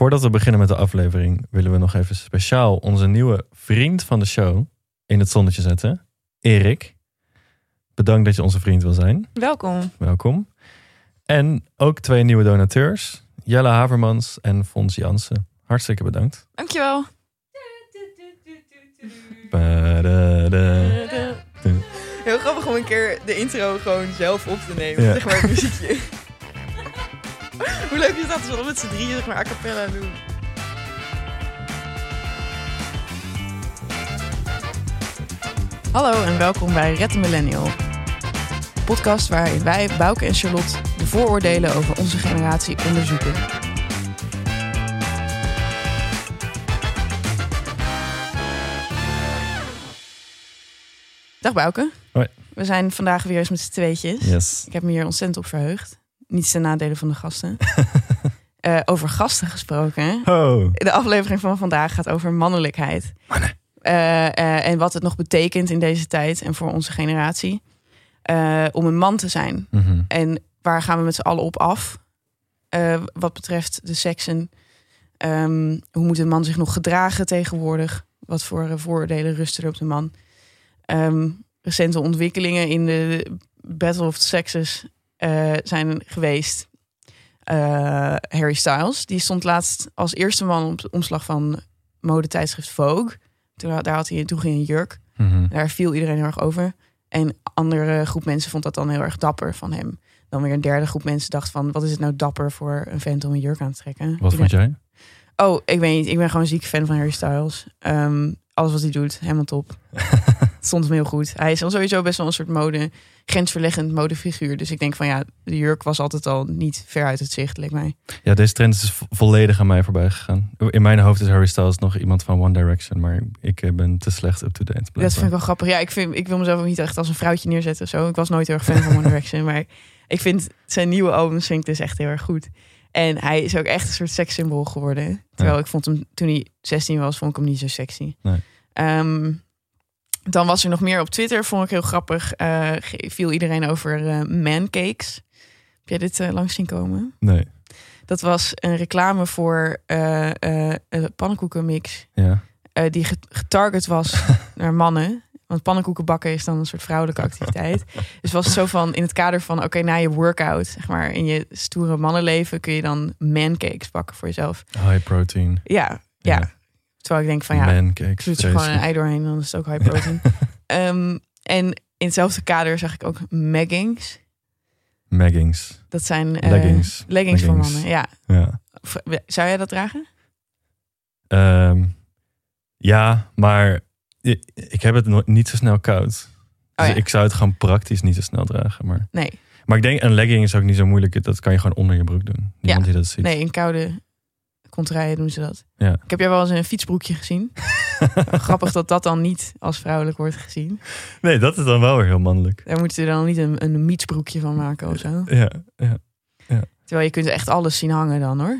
Voordat we beginnen met de aflevering, willen we nog even speciaal onze nieuwe vriend van de show in het zonnetje zetten. Erik. Bedankt dat je onze vriend wil zijn. Welkom. Welkom. En ook twee nieuwe donateurs. Jelle Havermans en Fons Jansen. Hartstikke bedankt. Dankjewel. Heel grappig om een keer de intro gewoon zelf op te nemen. Ja. Zeg maar het muziekje. Hoe leuk is dat als we met z'n drieën zeg maar a cappella doen? Hallo en welkom bij Red Millennial. Een podcast waarin wij, Bouke en Charlotte, de vooroordelen over onze generatie onderzoeken. Dag Bouke. Hoi. We zijn vandaag weer eens met z'n tweetjes. Yes. Ik heb me hier ontzettend op verheugd. Niets ten nadele van de gasten. Eh, over gasten gesproken. Oh. De aflevering van vandaag gaat over mannelijkheid. Eh, eh, en wat het nog betekent in deze tijd en voor onze generatie. om een man te zijn. Mhm. En waar gaan we met z'n allen op af? Wat betreft de seksen. Ehm, hoe moet een man zich nog gedragen tegenwoordig? Wat voor vooroordelen rusten er op de man? Ehm, recente ontwikkelingen in de Battle of the Sexes eh, zijn geweest. Eh, Harry Styles, die stond laatst als eerste man op de omslag van modetijdschrift Vogue. Toen, daar had hij, toen ging een jurk. Mhm. Daar viel iedereen heel erg over. En andere groep mensen vond dat dan heel erg dapper van hem. Dan weer een derde groep mensen dacht van... wat is het nou dapper voor een vent om een jurk aan te trekken? Wat vond jij? Oh, ik weet niet. Ik ben gewoon ziek fan van Harry Styles. Ehm, alles wat hij doet, helemaal top. Het stond hem heel goed. Hij is al sowieso best wel een soort mode... grensverleggend modefiguur. Dus ik denk van ja, de jurk was altijd al niet ver uit het zicht, leek mij. Ja, deze trend is vo- volledig aan mij voorbij gegaan. In mijn hoofd is Harry Styles nog iemand van One Direction, maar ik eh, ben te slecht up-to-date. Dat vind ik wel grappig. Ja, ik, vind, ik wil mezelf ook niet echt als een vrouwtje neerzetten of zo. Ik was nooit heel erg fan van One Direction. Maar ik vind zijn nieuwe albums vind ik dus echt heel erg goed. En hij is ook echt een soort sekssymbool geworden. Terwijl Ja. ik vond hem, toen hij 16 was, vond ik hem niet zo sexy. Nee. Ehm, dan was er nog meer op Twitter, vond ik heel grappig. eh, viel iedereen over eh mancakes. Heb jij dit eh, langs zien komen? Nee, Dat was een reclame voor een pannenkoekenmix ja. die get- getarget was naar mannen. Want pannenkoeken bakken is dan een soort vrouwelijke activiteit. Dus was het zo van in het kader van oké, na je workout, zeg maar, in je stoere mannenleven kun je dan mancakes bakken voor jezelf. High protein. Ja, ja. Ja. Terwijl ik denk van ja, Mancakes. doe er gewoon een ei doorheen, dan is het ook high protein. Ehm, en in hetzelfde kader zag ik ook meggings. Maggings. Dat zijn eh, Leggings. leggings voor mannen. Ja. Ja. Zou jij dat dragen? Ehm, ja, maar ik heb het nog niet zo snel koud. Dus Oh ja. ik zou het gewoon praktisch niet zo snel dragen. Maar, Nee. maar ik denk, een legging is ook niet zo moeilijk. Dat kan je gewoon onder je broek doen. Niemand die dat ziet. Nee, in koude contraien doen ze dat. Ja. Ik heb jou wel eens in een fietsbroekje gezien. Grappig dat dat dan niet als vrouwelijk wordt gezien. Nee, dat is dan wel weer heel mannelijk. Daar moeten ze dan niet een, een mietsbroekje van maken of zo. Ja, ja. Terwijl je kunt echt alles zien hangen dan hoor.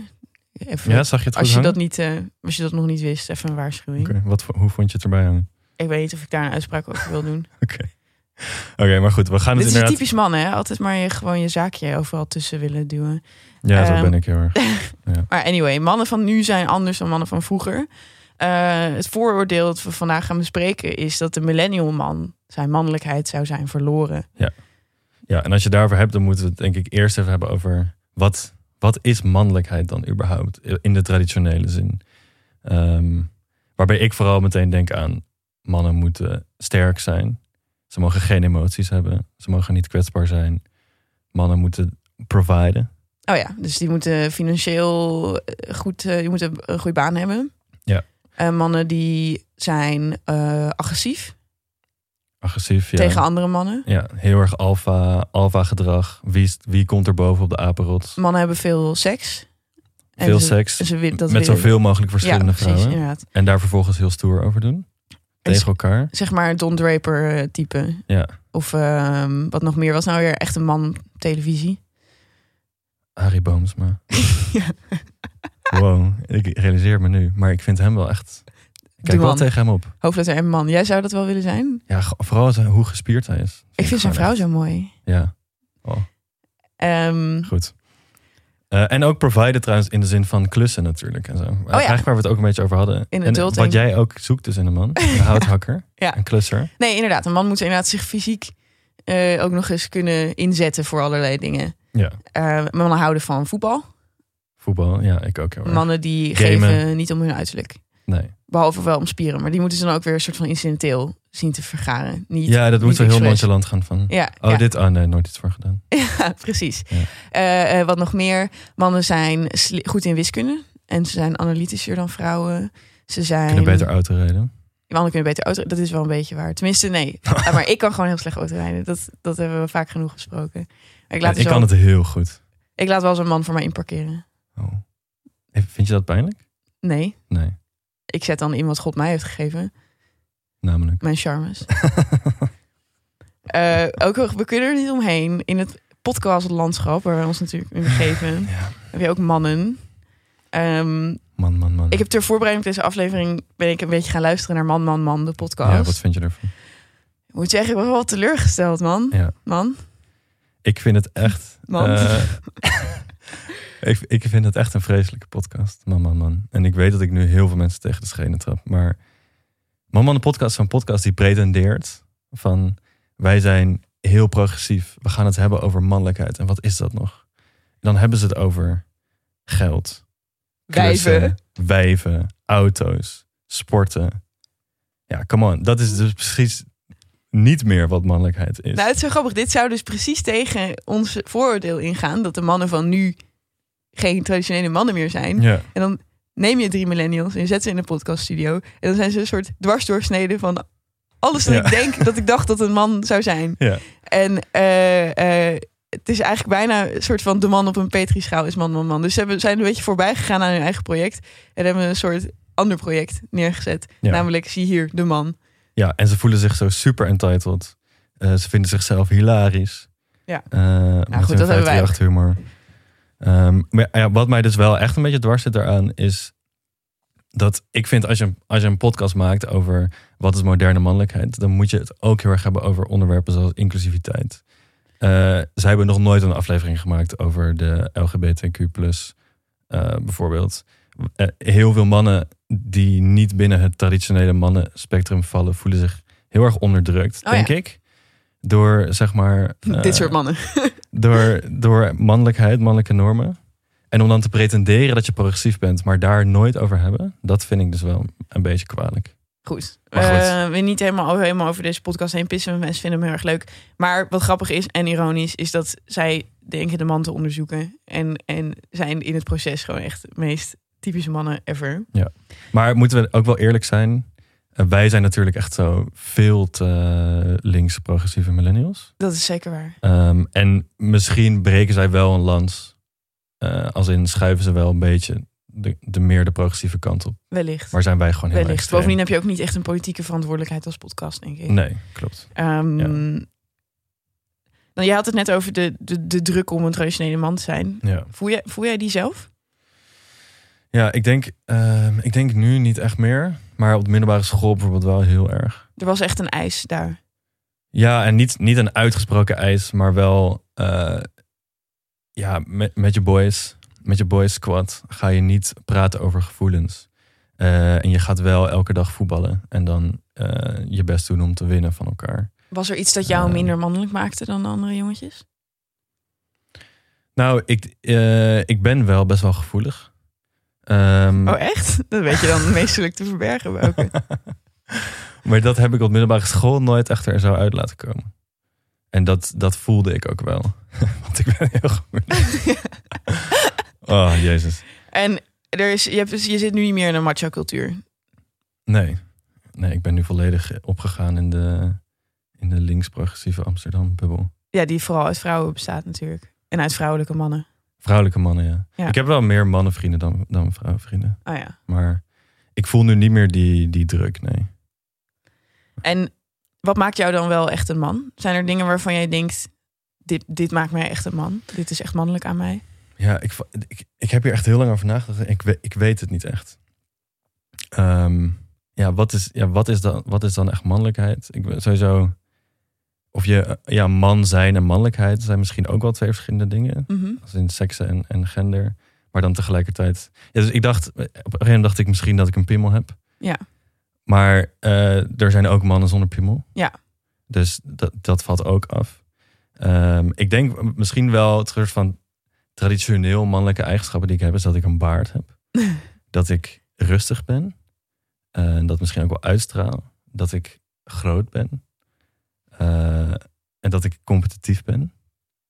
Even, ja zag je het als, je hangen? dat niet, eh, als je dat nog niet wist, even een waarschuwing. Oké, wat, hoe vond je het erbij hangen? Ik weet niet of ik daar een uitspraak over wil doen. Oké. Oké, maar goed, we gaan het Dit is inderdaad... typisch mannen, hè? Altijd maar je, gewoon je zaakje overal tussen willen duwen. Ja, zo Ehm, ben ik heel erg. Maar anyway, mannen van nu zijn anders dan mannen van vroeger. Eh, het vooroordeel dat we vandaag gaan bespreken is dat de millennial man zijn mannelijkheid zou zijn verloren. Ja, en als je daarover hebt, dan moeten we het denk ik eerst even hebben over... wat, wat is mannelijkheid dan überhaupt in de traditionele zin? Ehm, waarbij ik vooral meteen denk aan... mannen moeten sterk zijn. Ze mogen geen emoties hebben. Ze mogen niet kwetsbaar zijn. Mannen moeten providen. Oh ja, dus die moeten financieel eh, goed, eh, die moeten een goede baan hebben. Ja. Eh, mannen die zijn agressief Agressief, ja. tegen andere mannen. Ja, heel erg alfa, alfa gedrag. Wie, wie komt er boven op de apenrots? Mannen hebben veel seks. En Veel ze- seks. Ze, dat met zoveel mogelijk verschillende ja, precies, vrouwen. inderdaad. En daar vervolgens heel stoer over doen. En Tegen elkaar. Zeg maar Don Draper type. Ja. Of ehm, wat nog meer was nou weer echt een man televisie. Harry Boomsma. Ja. Wow, ik realiseer me nu. Maar ik vind hem wel echt... Ik kijk wel tegen hem op. Hoofdletter M man. Jij zou dat wel willen zijn? Ja, vooral hoe gespierd hij is. Ik vind zijn vrouw echt- zo mooi. Ja, oh, Ehm, goed. Eh, en ook providen trouwens in de zin van klussen natuurlijk en zo. Eigenlijk waar we het ook een beetje over hadden. In en wat jij ook zoekt dus in een man. Een houthakker, Ja. een klusser. Nee, inderdaad. Een man moet inderdaad zich fysiek eh, ook nog eens kunnen inzetten voor allerlei dingen. Ja, Eh, mannen houden van voetbal. voetbal. Ja, ik ook heel erg. Mannen die Gamen. geven niet om hun uiterlijk. Nee. Behalve wel om spieren. Maar die moeten ze dan ook weer een soort van incidenteel zien te vergaren. Niet, Ja, dat moet zo heel nonchalant gaan van... Ja, Oh, ja. dit... Oh nee, nooit iets voor gedaan. ja, precies. Ja. Eh, wat nog meer. Mannen zijn goed in wiskunde. En ze zijn analytischer dan vrouwen. Ze zijn... Kunnen beter auto rijden. Mannen kunnen beter auto. Dat is wel een beetje waar. Tenminste, nee. Maar ik kan gewoon heel slecht autorijden. Dat, dat hebben we vaak genoeg gesproken. Ik, laat ik kan het heel goed. ik laat wel een man voor mij inparkeren. Oh. Vind je dat pijnlijk? Nee. Nee, Ik zet dan in wat God mij heeft gegeven. namelijk. Mijn charmes. Eh, ook, we kunnen er niet omheen. In het podcastlandschap, waar we ons natuurlijk in begeven, Ja. heb je ook mannen. Ehm, Man, man, man. ik heb ter voorbereiding op deze aflevering ben ik een beetje gaan luisteren naar Man, Man, Man, de podcast. Ja, wat vind je ervan? Ik moet zeggen, ik was wel teleurgesteld, man. Ja. Man, Ik vind het echt... man. eh, ik, ik vind het echt een vreselijke podcast. Man, man, man. En ik weet dat ik nu heel veel mensen tegen de schenen trap. Maar Man, man, de podcast is een podcast die pretendeert van... Wij zijn heel progressief. We gaan het hebben over mannelijkheid. En wat is dat nog? Dan hebben ze het over geld. Klussen, Wijven. Wijven, auto's, sporten. Ja, come on. Dat is dus precies niet meer wat mannelijkheid is. Nou, het is zo grappig. Dit zou dus precies tegen ons vooroordeel ingaan. Dat de mannen van nu geen traditionele mannen meer zijn. ja, En dan neem je drie millennials en je zet ze in een podcaststudio. En dan zijn ze een soort dwarsdoorsneden van alles dat Ja. ik denk dat ik dacht dat een man zou zijn. ja. En eh, eh, het is eigenlijk bijna een soort van de man op een petrischaal is man, man, man. Dus ze hebben, zijn een beetje voorbij gegaan aan hun eigen project. En hebben een soort ander project neergezet. Ja. Namelijk, zie hier, de man. ja, en ze voelen zich zo super entitled. Eh, ze vinden zichzelf hilarisch. Ja. Eh, met goed, dat hebben wij 538 humor. Ehm, maar ja, wat mij dus wel echt een beetje dwars zit daaraan is dat ik vind als je, als je een podcast maakt over wat is moderne mannelijkheid, dan moet je het ook heel erg hebben over onderwerpen zoals inclusiviteit. Eh, zij hebben nog nooit een aflevering gemaakt over de LGBTQ+, eh, bijvoorbeeld. Eh, heel veel mannen die niet binnen het traditionele mannenspectrum vallen, voelen zich heel erg onderdrukt, Oh denk ja. ik. Door, zeg maar... Dit soort mannen. door, door mannelijkheid, mannelijke normen. En om dan te pretenderen dat je progressief bent, maar daar nooit over hebben, dat vind ik dus wel een beetje kwalijk. Goed. Eh, we niet helemaal, helemaal over deze podcast heen pissen. Mensen vinden hem heel erg leuk. Maar wat grappig is en ironisch, is dat zij denken de man te onderzoeken. En, en zijn in het proces gewoon echt de meest typische mannen ever. Maar moeten we ook wel eerlijk zijn? Eh, wij zijn natuurlijk echt zo veel te links progressieve millennials. Dat is zeker waar. Ehm, en misschien breken zij wel een lans. eh, als in schuiven ze wel een beetje de, de meer de progressieve kant op. Wellicht. Maar zijn wij gewoon heel Wellicht. extreem. Bovendien heb je ook niet echt een politieke verantwoordelijkheid als podcast, denk ik. Nee, klopt. Ehm, Ja. nou, je had het net over de, de, de druk om een traditionele man te zijn. Ja. Voel, jij, voel jij die zelf? Ja, ik denk, ehm, ik denk nu niet echt meer. Maar op de middelbare school bijvoorbeeld wel heel erg. Er was echt een eis daar. Ja, en niet, niet een uitgesproken eis, maar wel eh, ja, met, met je boys, met je boys squad ga je niet praten over gevoelens. Eh, en je gaat wel elke dag voetballen en dan eh, je best doen om te winnen van elkaar. Was er iets dat jou Eh. minder mannelijk maakte dan de andere jongetjes? Nou, ik, eh, ik ben wel best wel gevoelig. Ehm, Oh, echt? Dat weet je dan meestelijk te verbergen. Welke? Maar dat heb ik op middelbare school nooit echt er zo uit laten komen. En dat, dat voelde ik ook wel. Want ik ben heel gevoelig. Oh, jezus. En er is, je, hebt, dus- je zit nu niet meer in een macho cultuur. Nee. Nee, ik ben nu volledig opgegaan in de, in de links-progressieve Amsterdam-bubbel. Ja, die vooral uit vrouwen bestaat natuurlijk. En uit vrouwelijke mannen. Vrouwelijke mannen, ja. Ja. Ik heb wel meer mannenvrienden dan, dan vrouwenvrienden. Oh ja. Maar ik voel nu niet meer die, die druk, nee. En wat maakt jou dan wel echt een man? Zijn er dingen waarvan jij denkt, dit, dit maakt mij echt een man? Dit is echt mannelijk aan mij? Ja, ik, ik, ik heb hier echt heel lang over nagedacht. Ik, weet- ik weet het niet echt. Ehm, ja, wat is, ja wat, is dan, wat is dan echt mannelijkheid? Ik ben sowieso. of je, eh, ja, man zijn en mannelijkheid zijn misschien ook wel twee verschillende dingen. Mhm. Als in seksen en, en gender. Maar dan tegelijkertijd. Ja, dus ik dacht, op een gegeven moment dacht ik misschien dat ik een piemel heb. Ja. Maar eh, er zijn ook mannen zonder piemel. Ja. Dus dat, dat valt ook af. Ehm, ik denk misschien wel het soort van traditioneel mannelijke eigenschappen die ik heb, is dat ik een baard heb. dat ik rustig ben. eh, En dat misschien ook wel uitstraal. Dat ik groot ben. Eh, en dat ik competitief ben.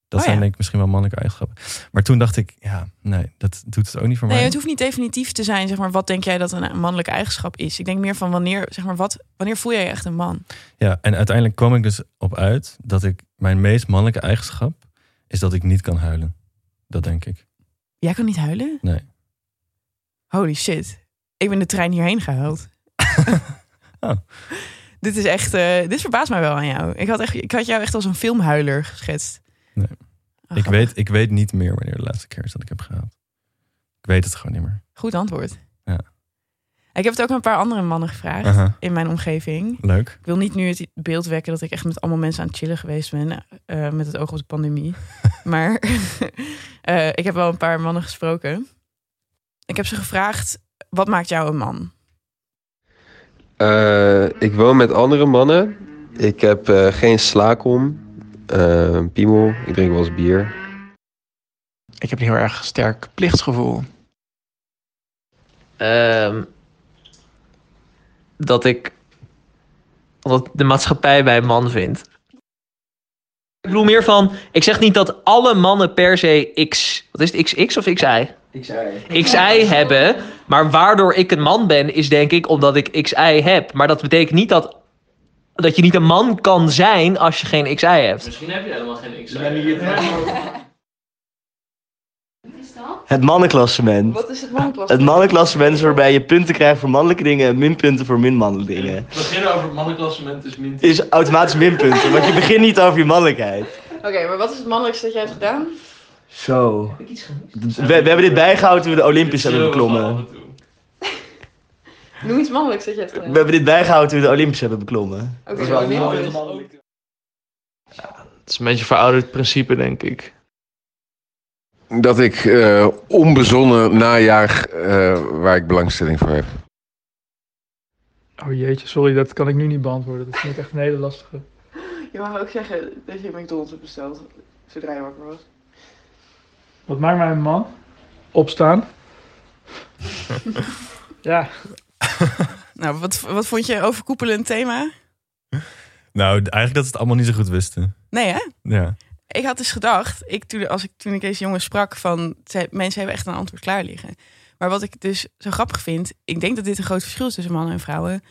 Dat Oh zijn ja. denk ik misschien wel mannelijke eigenschappen. Maar toen dacht ik, ja, nee, dat doet het ook niet voor Nee, mij. het hoeft niet definitief te zijn, zeg maar, wat denk jij dat een mannelijke eigenschap is? Ik denk meer van wanneer, zeg maar, wat, wanneer voel jij je echt een man? Ja, en uiteindelijk kwam ik dus op uit dat ik mijn meest mannelijke eigenschap is dat ik niet kan huilen. Dat denk ik. Jij kan niet huilen? Nee. Holy shit. Ik ben de trein hierheen gehuild. Oh. Dit is echt, eh, dit verbaast mij wel aan jou. Ik had, echt, ik had jou echt als een filmhuiler geschetst. Nee. Ah, ik, weet, ik weet niet meer wanneer de laatste keer is dat ik heb gehuild. Ik weet het gewoon niet meer. Goed antwoord. Ja. Ik heb het ook aan een paar andere mannen gevraagd in mijn omgeving. Leuk. Ik wil niet nu het beeld wekken dat ik echt met allemaal mensen aan het chillen geweest ben. eh, met het oog op de pandemie. maar eh, ik heb wel een paar mannen gesproken. Ik heb ze gevraagd, wat maakt jou een man? Eh, ik woon met andere mannen. Ik heb eh, geen slaak om. Eh, piemel. Ik drink wel eens bier. Ik heb een heel erg sterk plichtsgevoel. Ehm, dat ik dat de maatschappij mij een man vindt. Ik bedoel meer van, ik zeg niet dat alle mannen per se X, wat is het, XX of XI? XI. XI hebben, maar waardoor ik een man ben is denk ik omdat ik XI heb. Maar dat betekent niet dat, dat je niet een man kan zijn als je geen XI hebt. Misschien heb je helemaal geen XI. Het mannenklassement. Wat is het mannenklas? Het mannenklassement is waarbij je punten krijgt voor mannelijke dingen en minpunten voor minmannelijke dingen. beginnen over het mannenklassement is min. Het is automatisch minpunten, want je begint niet over je mannelijkheid. Oké, maar wat is het mannelijkste dat jij hebt gedaan? Zo. We, we hebben dit bijgehouden toen we de Olympisch hebben beklommen. Noem iets mannelijks dat jij hebt We gedaan. hebben dit bijgehouden toen we de Olympisch hebben beklommen. Oké, Olympisch. Het is een beetje een verouderd principe, denk ik. Dat ik eh, onbezonnen najaag eh, waar ik belangstelling voor heb. Oh jeetje, sorry, dat kan ik nu niet beantwoorden. Dat vind ik echt een hele lastige. Je mag ook zeggen dat je McDonald's hebt besteld zodra je wakker was. Wat maakt mij een man? Opstaan. ja, Nou, wat, wat vond je overkoepelend thema? Nou, eigenlijk dat ze het allemaal niet zo goed wisten. Nee, hè? Ja. Ik had dus gedacht, ik, toen, als ik, toen ik deze jongen sprak, van ze- mensen hebben echt een antwoord klaar liggen. Maar wat ik dus zo grappig vind, ik denk dat dit een groot verschil is tussen mannen en vrouwen.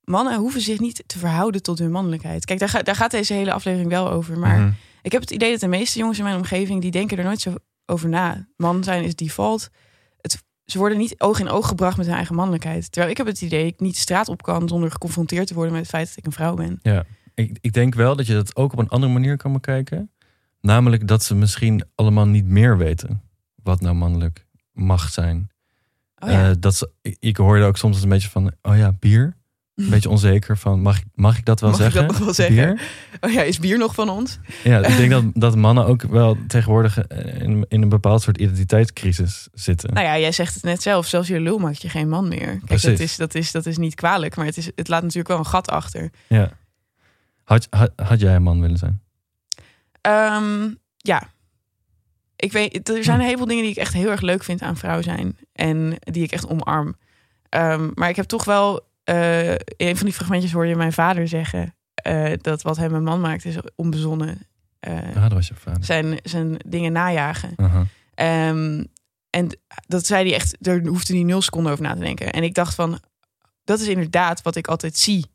Mannen hoeven zich niet te verhouden tot hun mannelijkheid. Kijk, daar, ga- daar gaat deze hele aflevering wel over. Maar Mhm. ik heb het idee dat de meeste jongens in mijn omgeving, die denken er nooit zo over na. Man zijn is default. Het, ze worden niet oog in oog gebracht met hun eigen mannelijkheid. Terwijl ik heb het idee dat ik niet de straat op kan zonder geconfronteerd te worden met het feit dat ik een vrouw ben. Ik, ik denk wel dat je dat ook op een andere manier kan bekijken. Namelijk dat ze misschien allemaal niet meer weten wat nou mannelijk mag zijn. Oh ja. Eh, dat ze, ik, ik hoorde ook soms een beetje van, oh ja, bier. Een beetje onzeker van, mag ik, mag ik dat wel Mag ik zeggen? dat nog wel zeggen? Bier? oh ja, is bier nog van ons? Ja, ik denk dat, dat mannen ook wel tegenwoordig in, in een bepaald soort identiteitscrisis zitten. Nou ja, jij zegt het net zelf. Zelfs je lul maakt je geen man meer. Kijk, dat is, dat, is, dat is niet kwalijk, maar het, is, het laat natuurlijk wel een gat achter. Ja. Had, had, had jij een man willen zijn? Ehm, ja. Ik weet, er zijn een heleboel dingen die ik echt heel erg leuk vind aan vrouw zijn. En die ik echt omarm. Ehm, maar ik heb toch wel... eh, in een van die fragmentjes hoor je mijn vader zeggen... eh, dat wat hem een man maakt is onbezonnen. dat was je vader. zijn, zijn dingen najagen. Ehm, en dat zei hij echt, daar hoefde hij nul seconden over na te denken. En ik dacht van, dat is inderdaad wat ik altijd zie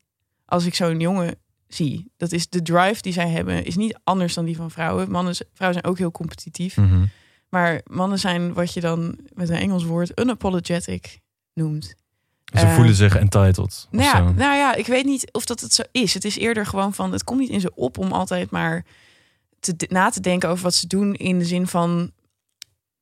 als ik zo'n jongen zie. Dat is de drive die zij hebben, is niet anders dan die van vrouwen. Mannen, vrouwen zijn ook heel competitief. Mhm. Maar mannen zijn wat je dan met een Engels woord unapologetic noemt. Ze Eh, voelen zich entitled. Nou ja, nou ja, ik weet niet of dat het zo is. Het is eerder gewoon van, het komt niet in ze op om altijd maar te, na te denken over wat ze doen in de zin van,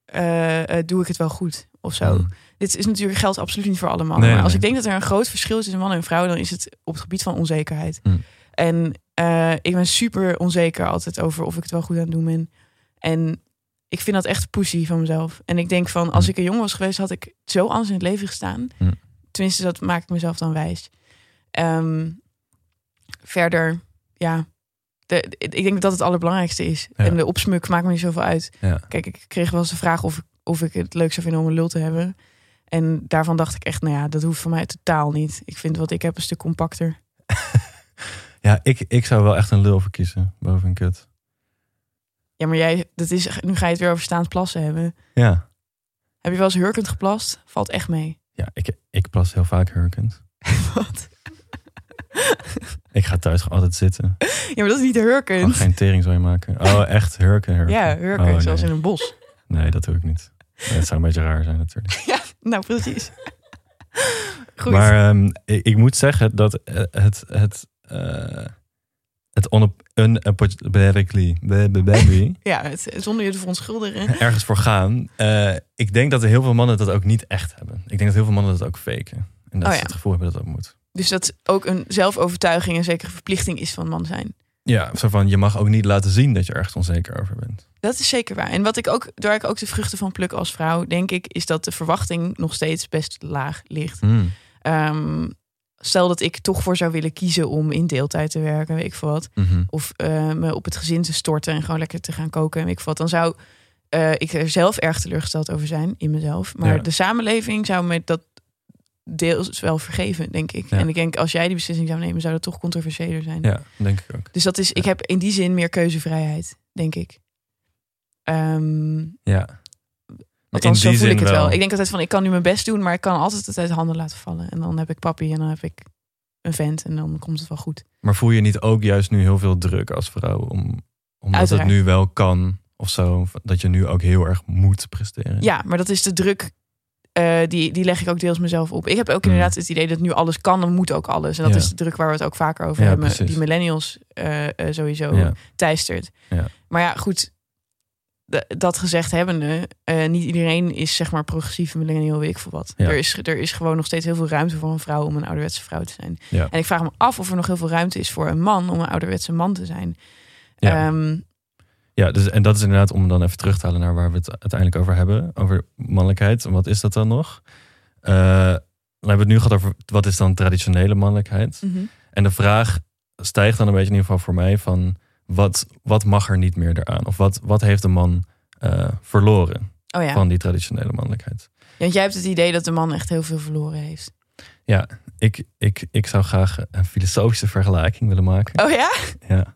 eh, eh, doe ik het wel goed of zo. Mm. Dit is natuurlijk geldt absoluut niet voor alle mannen. Nee, maar als nee. ik denk dat er een groot verschil is tussen mannen en vrouwen, dan is het op het gebied van onzekerheid. Mm. En Eh, ik ben super onzeker altijd over of ik het wel goed aan het doen ben. En ik vind dat echt pussy van mezelf. En ik denk van, als Hm. ik een jongen was geweest, had ik zo anders in het leven gestaan. Hm. Tenminste, dat maak ik mezelf dan wijs. Ehm, verder, ja. De, ik denk dat het allerbelangrijkste is. Ja. En de opsmuk maakt me niet zoveel uit. Ja. Kijk, ik kreeg wel eens de vraag of ik, of ik het leuk zou vinden om een lul te hebben. En daarvan dacht ik echt, nou ja, dat hoeft voor mij totaal niet. Ik vind wat ik heb een stuk compacter. Ja, ik, ik zou wel echt een lul verkiezen boven een kut. Ja, maar jij, dat is, nu ga je het weer over staand plassen hebben. Ja, Heb je wel eens hurkend geplast? Valt echt mee. ja ik, ik plas heel vaak hurkend. Wat? Ik ga thuis gewoon altijd zitten. Ja, maar dat is niet hurkend. geen tering zou je maken. Oh, echt hurken, hurken. Ja, hurken, Oh, zoals in een bos. Nee, dat doe ik niet. Het zou een beetje raar zijn natuurlijk. Ja, nou precies. Goed. Maar ehm, ik, ik moet zeggen dat eh, het, het, het onop, unapologetically baby, Ja, het, zonder je te verontschuldigen. ergens voor gaan. eh, ik denk dat er heel veel mannen dat ook niet echt hebben. Ik denk dat heel veel mannen dat ook faken. En dat Oh ze ja. het gevoel hebben dat dat moet. Dus dat ook een zelfovertuiging en zekere verplichting is van man zijn. Ja, zo van je mag ook niet laten zien dat je ergens onzeker over bent. Dat is zeker waar. En wat ik ook, waar ik ook de vruchten van pluk als vrouw, denk ik, is dat de verwachting nog steeds best laag ligt. Hmm. Ehm, stel dat ik toch voor zou willen kiezen om in deeltijd te werken, weet ik veel wat. Mhm. Of eh, me op het gezin te storten en gewoon lekker te gaan koken en weet ik veel wat. Dan zou eh, ik er zelf erg teleurgesteld over zijn in mezelf. Maar Ja. de samenleving zou me dat deels wel vergeven, denk ik. Ja. En ik denk, als jij die beslissing zou nemen, zou dat toch controversiëler zijn. Ja, denk ik ook. Dus dat is, ik heb in die zin meer keuzevrijheid, denk ik. Ehm Ja. Althans, zo voel ik het wel. wel. Ik denk altijd van, ik kan nu mijn best doen, maar ik kan altijd het uit handen laten vallen. En dan heb ik papi en dan heb ik een vent en dan komt het wel goed. Maar voel je niet ook juist nu heel veel druk als vrouw om, omdat Uiteraard. het nu wel kan of zo, dat je nu ook heel erg moet presteren? Ja, maar dat is de druk. eh, die, die leg ik ook deels mezelf op. Ik heb ook Mm. inderdaad het idee dat nu alles kan, dan moet ook alles. En dat Ja. is de druk waar we het ook vaker over Ja, hebben. precies. Die millennials eh, eh, sowieso Ja. teistert. Ja. Maar ja, goed. Dat gezegd hebbende, eh, niet iedereen is zeg maar progressieve millennial, weet ik veel wat. Ja. Er, is, er is gewoon nog steeds heel veel ruimte voor een vrouw om een ouderwetse vrouw te zijn. Ja. En ik vraag me af of er nog heel veel ruimte is voor een man om een ouderwetse man te zijn. Ja. Ehm, Ja, dus, en dat is inderdaad om dan even terug te halen naar waar we het uiteindelijk over hebben. Over mannelijkheid. En wat is dat dan nog? Eh, dan hebben we het nu gehad over wat is dan traditionele mannelijkheid. mhm. En de vraag stijgt dan een beetje in ieder geval voor mij van wat, wat mag er niet meer eraan? Of wat, wat heeft de man eh, verloren Oh ja. van die traditionele mannelijkheid? Ja, Want jij hebt het idee dat de man echt heel veel verloren heeft. Ja, ik, ik, ik zou graag een filosofische vergelijking willen maken. Oh ja? Ja.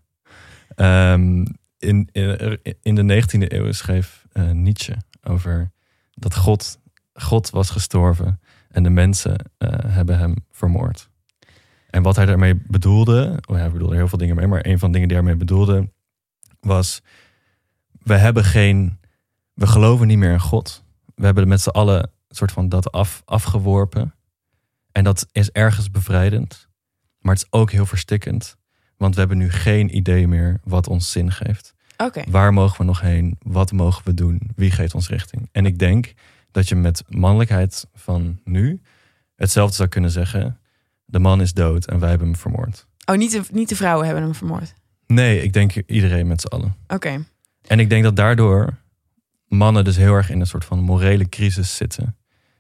Ehm, in, in, in de 19e eeuw schreef eh, Nietzsche over dat God, God was gestorven en de mensen eh, hebben hem vermoord. En wat hij daarmee bedoelde, oh ja, hij bedoelde er heel veel dingen mee, maar een van de dingen die hij daarmee bedoelde was: we hebben geen, we geloven niet meer in God. We hebben met z'n allen een soort van dat af, afgeworpen. En dat is ergens bevrijdend, maar het is ook heel verstikkend. Want we hebben nu geen idee meer wat ons zin geeft. Oké. Waar mogen we nog heen? Wat mogen we doen? Wie geeft ons richting? En ik denk dat je met mannelijkheid van nu hetzelfde zou kunnen zeggen. De man is dood en wij hebben hem vermoord. Oh, niet de, niet de vrouwen hebben hem vermoord. Nee, ik denk iedereen met z'n allen. Oké. En ik denk dat daardoor mannen dus heel erg in een soort van morele crisis zitten.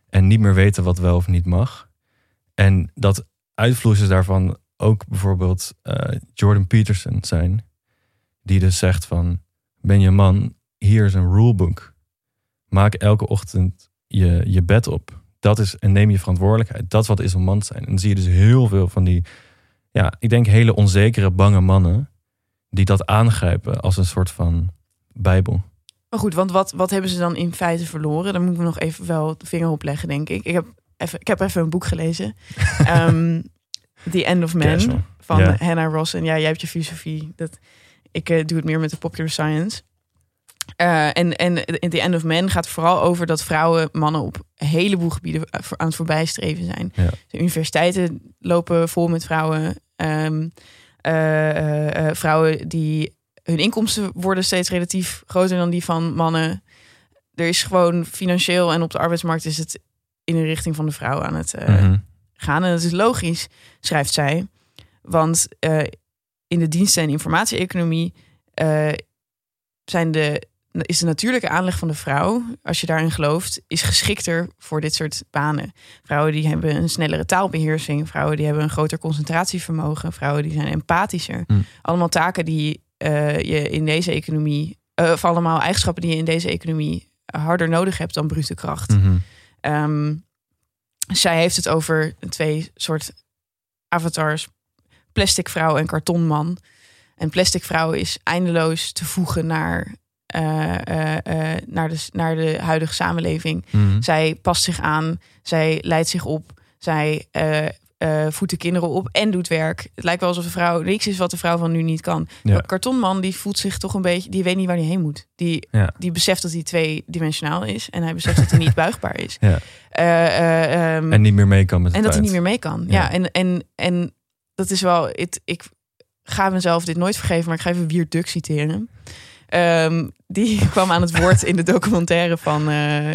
En niet meer weten wat wel of niet mag. En dat uitvloeisels daarvan ook bijvoorbeeld eh, Jordan Peterson zijn. Die dus zegt van, ben je man, hier is een rulebook. Maak elke ochtend je, je bed op. Dat is, en neem je verantwoordelijkheid. Dat wat is een man zijn. En dan zie je dus heel veel van die, ja, ik denk hele onzekere, bange mannen. Die dat aangrijpen als een soort van bijbel. Maar goed, want wat, wat hebben ze dan in feite verloren? Daar moeten we nog even wel de vinger op leggen, denk ik. Ik heb even, ik heb even een boek gelezen. Ehm, The End of Man van. Hannah Ross. En ja, jij hebt je filosofie. Dat, ik eh, doe het meer met de popular science. Eh, en, en in The End of Man gaat vooral over dat vrouwen mannen op een heleboel gebieden eh, aan het voorbijstreven zijn. Ja. De universiteiten lopen vol met vrouwen. Ehm, eh, vrouwen die hun inkomsten worden steeds relatief groter dan die van mannen. Er is gewoon financieel en op de arbeidsmarkt is het in de richting van de vrouw aan het Mhm. gaan. En dat is logisch, schrijft zij. Want in de diensten- en informatie-economie zijn de, is de natuurlijke aanleg van de vrouw, als je daarin gelooft, is geschikter voor dit soort banen. Vrouwen die hebben een snellere taalbeheersing, vrouwen die hebben een groter concentratievermogen, vrouwen die zijn empathischer. Hm. Allemaal taken die eh, je in deze economie, eh, of allemaal eigenschappen die je in deze economie harder nodig hebt dan brute kracht. Mhm. Ehm, zij heeft het over twee soort avatars: plastic vrouw en kartonman. En plastic vrouw is eindeloos te voegen naar, naar, de, naar de huidige samenleving. Mhm. Zij past zich aan, zij leidt zich op, zij eh, eh, voedt de kinderen op en doet werk. Het lijkt wel alsof de vrouw niks is wat de vrouw van nu niet kan. Ja. De kartonman die voelt zich toch een beetje, die weet niet waar hij heen moet. Die, Ja. die beseft dat hij tweedimensionaal is en hij beseft dat hij niet buigbaar is. Ja. Eh, eh, ehm, En niet meer mee kan met en dat hij niet meer mee kan. Ja. En, en, en dat is wel. Ik ga mezelf dit nooit vergeven, maar ik ga even Wiert Duk citeren. Ehm, die kwam aan het woord in de documentaire van, eh,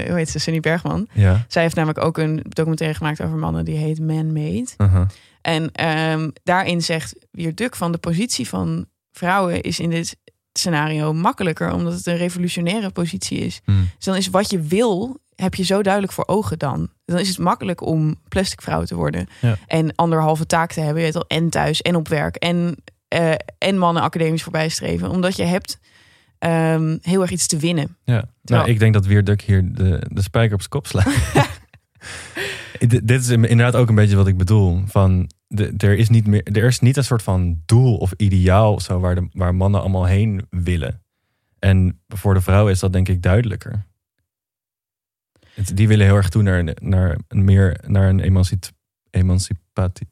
hoe heet ze, Sunny Bergman. Ja. Zij heeft namelijk ook een documentaire gemaakt over mannen die heet Man-Made. Uh-huh. En ehm, daarin zegt Wiert Duk van de positie van vrouwen is in dit scenario makkelijker, omdat het een revolutionaire positie is. Mhm. Dus dan is wat je wil, heb je zo duidelijk voor ogen dan. Dan is het makkelijk om plastic vrouw te worden. Ja. En anderhalve taak te hebben. Je weet al, en thuis en op werk. En, eh, en mannen academisch voorbij streven. Omdat je hebt ehm, heel erg iets te winnen. Ja, nou, ik denk dat Wierduk hier de, de spijker op zijn kop slaat. Dit is inderdaad ook een beetje wat ik bedoel. Van de, er, is niet meer, er is niet een soort van doel of ideaal zo waar, de, waar mannen allemaal heen willen. En voor de vrouw is dat denk ik duidelijker. Het- die willen heel erg toe naar, een- naar een meer naar een emancip, emancipatie.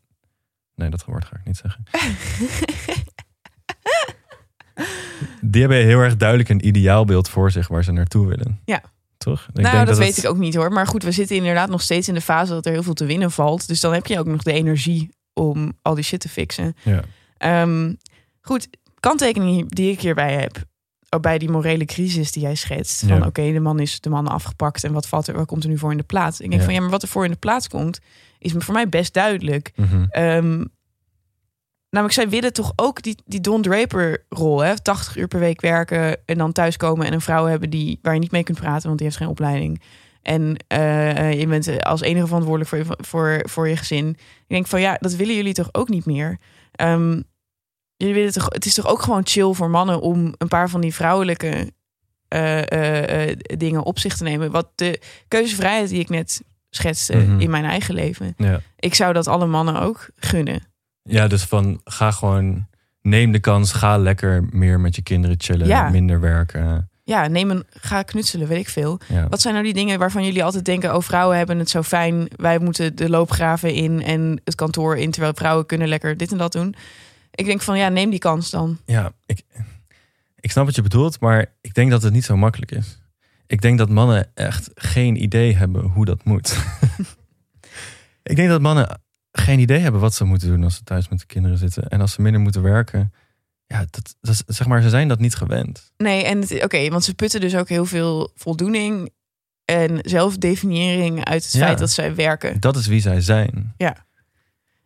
Nee, dat woord ga ik niet zeggen. Die hebben heel erg duidelijk een ideaalbeeld voor zich waar ze naartoe willen. Ja. Toch? Ik nou, denk dat, weet het- ik ook niet hoor. Maar goed, we zitten inderdaad nog steeds in de fase dat er heel veel te winnen valt. Dus dan heb je ook nog de energie om al die shit te fixen. Ja. Ehm, goed, kanttekening die ik hierbij heb. ook Bij die morele crisis die jij schetst. Van Ja. oké, de man is de man afgepakt. En wat, valt er, wat komt er nu voor in de plaats? Ik denk Ja. van ja, maar wat er voor in de plaats komt, is voor mij best duidelijk. Ehm, namelijk, zij willen toch ook die, die Don Draper rol. Hè? 80 uur per week werken en dan thuiskomen en een vrouw hebben die, waar je niet mee kunt praten, want die heeft geen opleiding. En eh, je bent als enige verantwoordelijk voor je, voor, voor je gezin. Ik denk van ja, dat willen jullie toch ook niet meer. Ehm, jullie willen toch, het is toch ook gewoon chill voor mannen om een paar van die vrouwelijke eh, eh, eh, dingen op zich te nemen. Wat de keuzevrijheid die ik net schetste Mhm. in mijn eigen leven. Ja. Ik zou dat alle mannen ook gunnen. Ja, dus van ga gewoon, neem de kans, ga lekker meer met je kinderen chillen, Ja. minder werken. Ja, neem een, ga knutselen, weet ik veel. Ja. Wat zijn nou die dingen waarvan jullie altijd denken... oh, vrouwen hebben het zo fijn, wij moeten de loopgraven in... en het kantoor in, terwijl vrouwen kunnen lekker dit en dat doen. Ik denk van, ja, neem die kans dan. Ja, ik, ik snap wat je bedoelt, maar ik denk dat het niet zo makkelijk is. Ik denk dat mannen echt geen idee hebben hoe dat moet. ik denk dat mannen geen idee hebben wat ze moeten doen als ze thuis met de kinderen zitten. En als ze minder moeten werken. Ja, dat, dat, zeg maar, ze zijn dat niet gewend. Nee, en het- oké, want ze putten dus ook heel veel voldoening... en zelfdefiniëring uit het Ja. feit dat zij werken. Dat is wie zij zijn.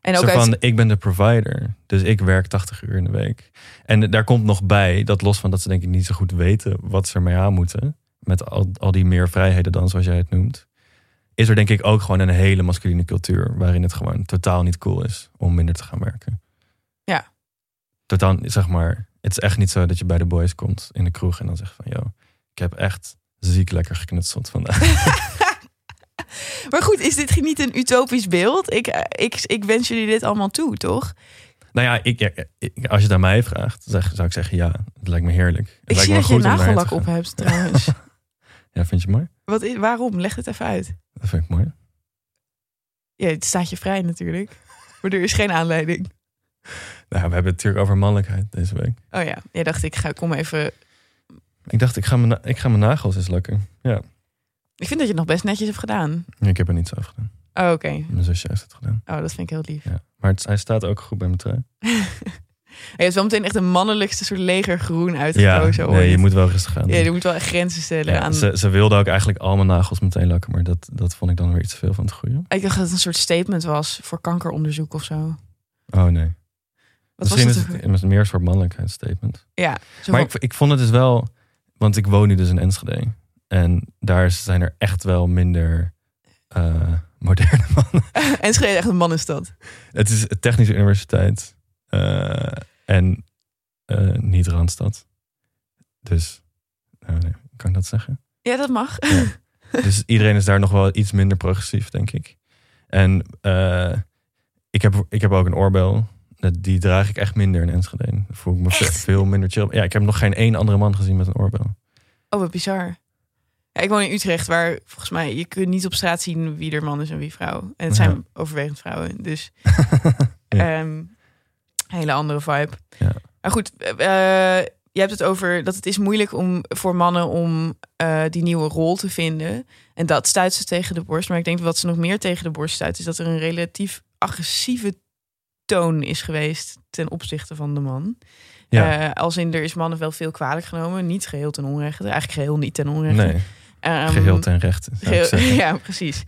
En Zo ook uit, van, ik ben de provider, dus ik werk 80 uur in de week. En daar komt nog bij, dat los van dat ze denk ik niet zo goed weten wat ze ermee aan moeten, met al, al die meer vrijheden dan, zoals jij het noemt, is er denk ik ook gewoon een hele masculine cultuur, waarin het gewoon totaal niet cool is om minder te gaan werken. Ja. Totaal, zeg maar, het is echt niet zo dat je bij de boys komt in de kroeg en dan zegt van, yo, ik heb echt ziek lekker geknutseld vandaag. Maar goed, is dit niet een utopisch beeld? Ik, eh, ik, ik wens jullie dit allemaal toe, toch? Nou ja, ik, ja, ik- als je het aan mij vraagt, zeg, zou ik zeggen ja. Het lijkt me heerlijk. Het Ik zie me dat je nagellak op hebt trouwens. Ja, vind je mooi? Wat, is- waarom? Leg het even uit. Dat vind ik mooi. Ja, het staat je vrij natuurlijk. Maar er is geen aanleiding. Nou, we hebben het natuurlijk over mannelijkheid deze week. Oh ja, jij dacht ik ga, kom even... Ik dacht, ik ga mijn, ik ga mijn nagels eens lakken. Ja, Ik vind dat je het nog best netjes hebt gedaan. ik heb er niets over gedaan. Oh, oké. Mijn zusje heeft het gedaan. Oh, dat vind ik heel lief. Ja. Maar het, hij staat ook goed bij mijn trui. Je hebt wel meteen echt een mannelijkste soort legergroen Ja, uitgekozen. nee, je moet wel rustig gaan. Ja, je moet wel echt grenzen stellen Ja, aan... ze, ze wilde ook eigenlijk al mijn nagels meteen lakken. Maar dat, dat vond ik dan weer iets te veel van het goede. Ik dacht dat het een soort statement was voor kankeronderzoek of zo. Oh nee. Wat Misschien was is het? het, het is meer een soort mannelijkheidsstatement. Ja, Maar ik, ik vond het dus wel, want ik woon nu dus in Enschede. En daar zijn er echt wel minder eh, moderne mannen. Enschede echt een mannenstad. Het is een technische universiteit en eh, niet Randstad. Dus, eh, nee, kan ik dat zeggen? Ja, dat mag. Dus iedereen is daar nog wel iets minder progressief, denk ik. En eh, ik, heb, ik heb ook een oorbel. Die draag ik echt minder in Enschede. Dan voel ik me ve- veel minder chill. Ja, ik heb nog geen één andere man gezien met een oorbel. Oh, wat bizar. Ja, ik woon in Utrecht, waar volgens mij je kunt niet op straat zien wie er man is en wie vrouw. En het zijn Ja. overwegend vrouwen. Dus Ja. ehm, hele andere vibe. Ja. Maar goed, eh, je hebt het over dat het is moeilijk om voor mannen om eh, die nieuwe rol te vinden. En dat stuit ze tegen de borst. Maar ik denk wat ze nog meer tegen de borst stuit, is dat er een relatief agressieve toon is geweest ten opzichte van de man. Ja. Als in er is mannen wel veel kwalijk genomen. Niet geheel ten onrechte. Eigenlijk geheel niet ten onrechte. Nee, Ehm, geheel ten rechte. geheel- ja, precies.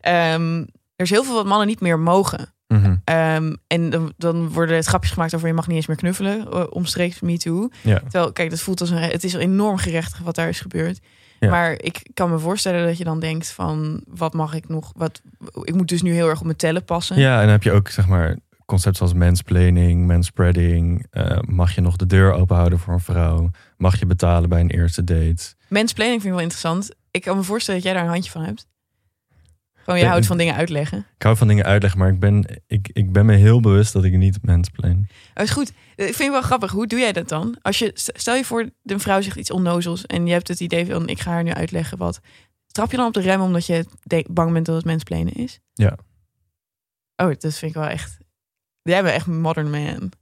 Ehm, er is heel veel wat mannen niet meer mogen. Mhm. Ehm, en dan, dan worden het grapjes gemaakt over je mag niet eens meer knuffelen. eh, Omstreeks me too. Ja. Terwijl, kijk, dat voelt als een. Het is enorm gerechtig wat daar is gebeurd. Ja. Maar ik kan me voorstellen dat je dan denkt van wat mag ik nog? Wat, ik moet dus nu heel erg op mijn tellen passen. Ja, en dan heb je ook zeg maar concepten zoals mansplaining, manspreading. Eh, mag je nog de deur open houden voor een vrouw? Mag je betalen bij een eerste date? Mansplaining vind ik wel interessant. Ik kan me voorstellen dat jij daar een handje van hebt. Gewoon je houdt van dingen uitleggen. Ik hou van dingen uitleggen, maar ik ben, ik, ik ben me heel bewust dat ik niet mansplain. Oh, is goed. Ik vind het wel grappig. Hoe doe jij dat dan? Als je, stel je voor, de vrouw zegt iets onnozels en je hebt het idee van ik ga haar nu uitleggen wat. Trap je dan op de rem omdat je bang bent dat het mensplenen is? Ja. Oh, dat vind ik wel echt. Jij bent echt modern man.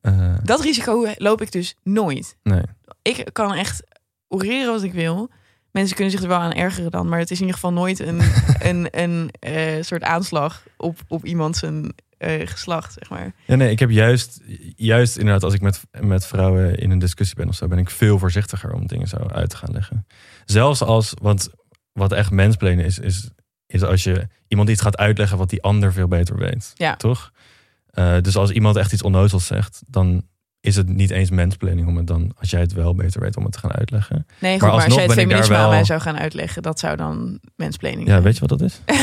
Eh, Dat risico loop ik dus nooit. nee. Ik kan echt oreren wat ik wil. Mensen kunnen zich er wel aan ergeren dan, maar het is in ieder geval nooit een, een, een eh, soort aanslag op, op iemand zijn eh, geslacht, zeg maar. Ja, nee, ik heb juist, juist inderdaad, als ik met, met vrouwen in een discussie ben of zo, ben ik veel voorzichtiger om dingen zo uit te gaan leggen. Zelfs als, want wat echt mensplenen is, is, is als je iemand iets gaat uitleggen wat die ander veel beter weet. Ja. Toch? Eh, dus als iemand echt iets onnozels zegt, dan is het niet eens mensplaining om het dan, als jij het wel beter weet, om het te gaan uitleggen. Nee, goed, maar, als jij het feminisme aan wel- mij zou gaan uitleggen, dat zou dan mensplaining Ja, zijn. weet je wat dat is?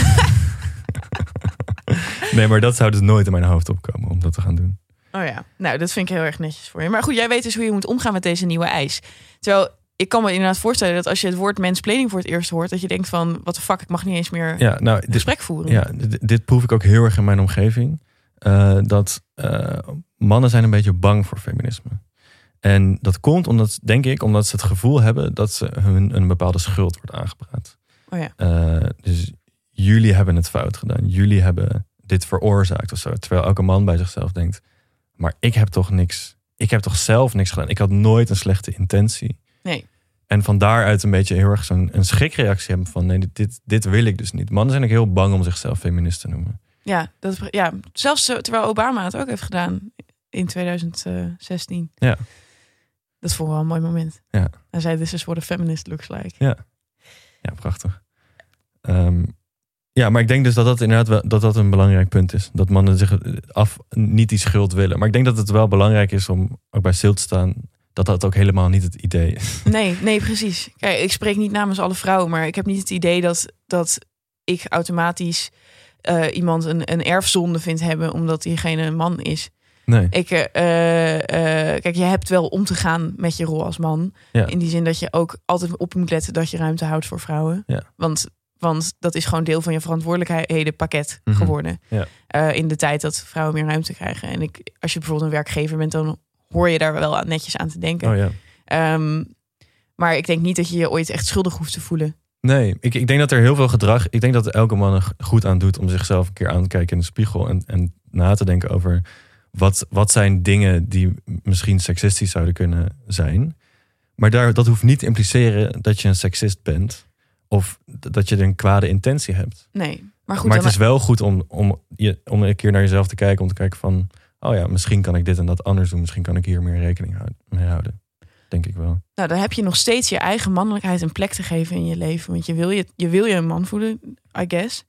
nee, maar dat zou dus nooit in mijn hoofd opkomen om dat te gaan doen. Oh ja, nou dat vind ik heel erg netjes voor je. Maar goed, jij weet dus hoe je moet omgaan met deze nieuwe eis. Terwijl ik kan me inderdaad voorstellen dat als je het woord mensplaining voor het eerst hoort, dat je denkt van, wat de fuck, ik mag niet eens meer Ja, nou, dit, gesprek voeren. Ja, dit, dit proef ik ook heel erg in mijn omgeving. Eh, dat eh, mannen zijn een beetje bang voor feminisme. En dat komt omdat, denk ik, omdat ze het gevoel hebben dat ze hun een bepaalde schuld wordt aangepraat. Oh ja. Eh, dus jullie hebben het fout gedaan. Jullie hebben dit veroorzaakt of zo. Terwijl elke man bij zichzelf denkt, maar ik heb toch niks. Ik heb toch zelf niks gedaan. Ik had nooit een slechte intentie. Nee. En van daaruit een beetje heel erg zo'n een schrikreactie hebben van nee, dit, dit, dit wil ik dus niet. Mannen zijn ook heel bang om zichzelf feminist te noemen. Ja, dat, ja, zelfs terwijl Obama het ook heeft gedaan in 2016. Ja. Dat vond ik wel een mooi moment. Ja. Hij zei, this is what a feminist looks like. Ja, prachtig. Ehm, ja, maar ik denk dus dat dat inderdaad wel, dat dat een belangrijk punt is. Dat mannen zich af niet die schuld willen. Maar ik denk dat het wel belangrijk is om ook bij stil te staan dat dat ook helemaal niet het idee is. Nee, nee, precies. Kijk, ik spreek niet namens alle vrouwen, maar ik heb niet het idee dat, dat ik automatisch eh, iemand een, een erfzonde vind hebben omdat diegene een man is. Nee. Ik, eh, eh, kijk, je hebt wel om te gaan met je rol als man. Ja. In die zin dat je ook altijd op moet letten dat je ruimte houdt voor vrouwen. Ja. Want, want dat is gewoon deel van je verantwoordelijkhedenpakket Mhm. geworden. Ja. In de tijd dat vrouwen meer ruimte krijgen. En ik, als je bijvoorbeeld een werkgever bent, dan hoor je daar wel netjes aan te denken. Oh ja. Ehm, maar ik denk niet dat je je ooit echt schuldig hoeft te voelen. Nee, ik, ik denk dat er heel veel gedrag. Ik denk dat elke man er goed aan doet om zichzelf een keer aan te kijken in de spiegel. En, en na te denken over wat, wat zijn dingen die misschien seksistisch zouden kunnen zijn. Maar daar, dat hoeft niet te impliceren dat je een seksist bent. Of dat je een kwade intentie hebt. Nee, maar goed. maar het is wel goed om, om, je, om een keer naar jezelf te kijken. Om te kijken van, oh ja, misschien kan ik dit en dat anders doen. Misschien kan ik hier meer rekening mee houden. Denk ik wel. Nou, dan heb je nog steeds je eigen mannelijkheid een plek te geven in je leven. Want je wil je, je, wil je een man voelen, I guess.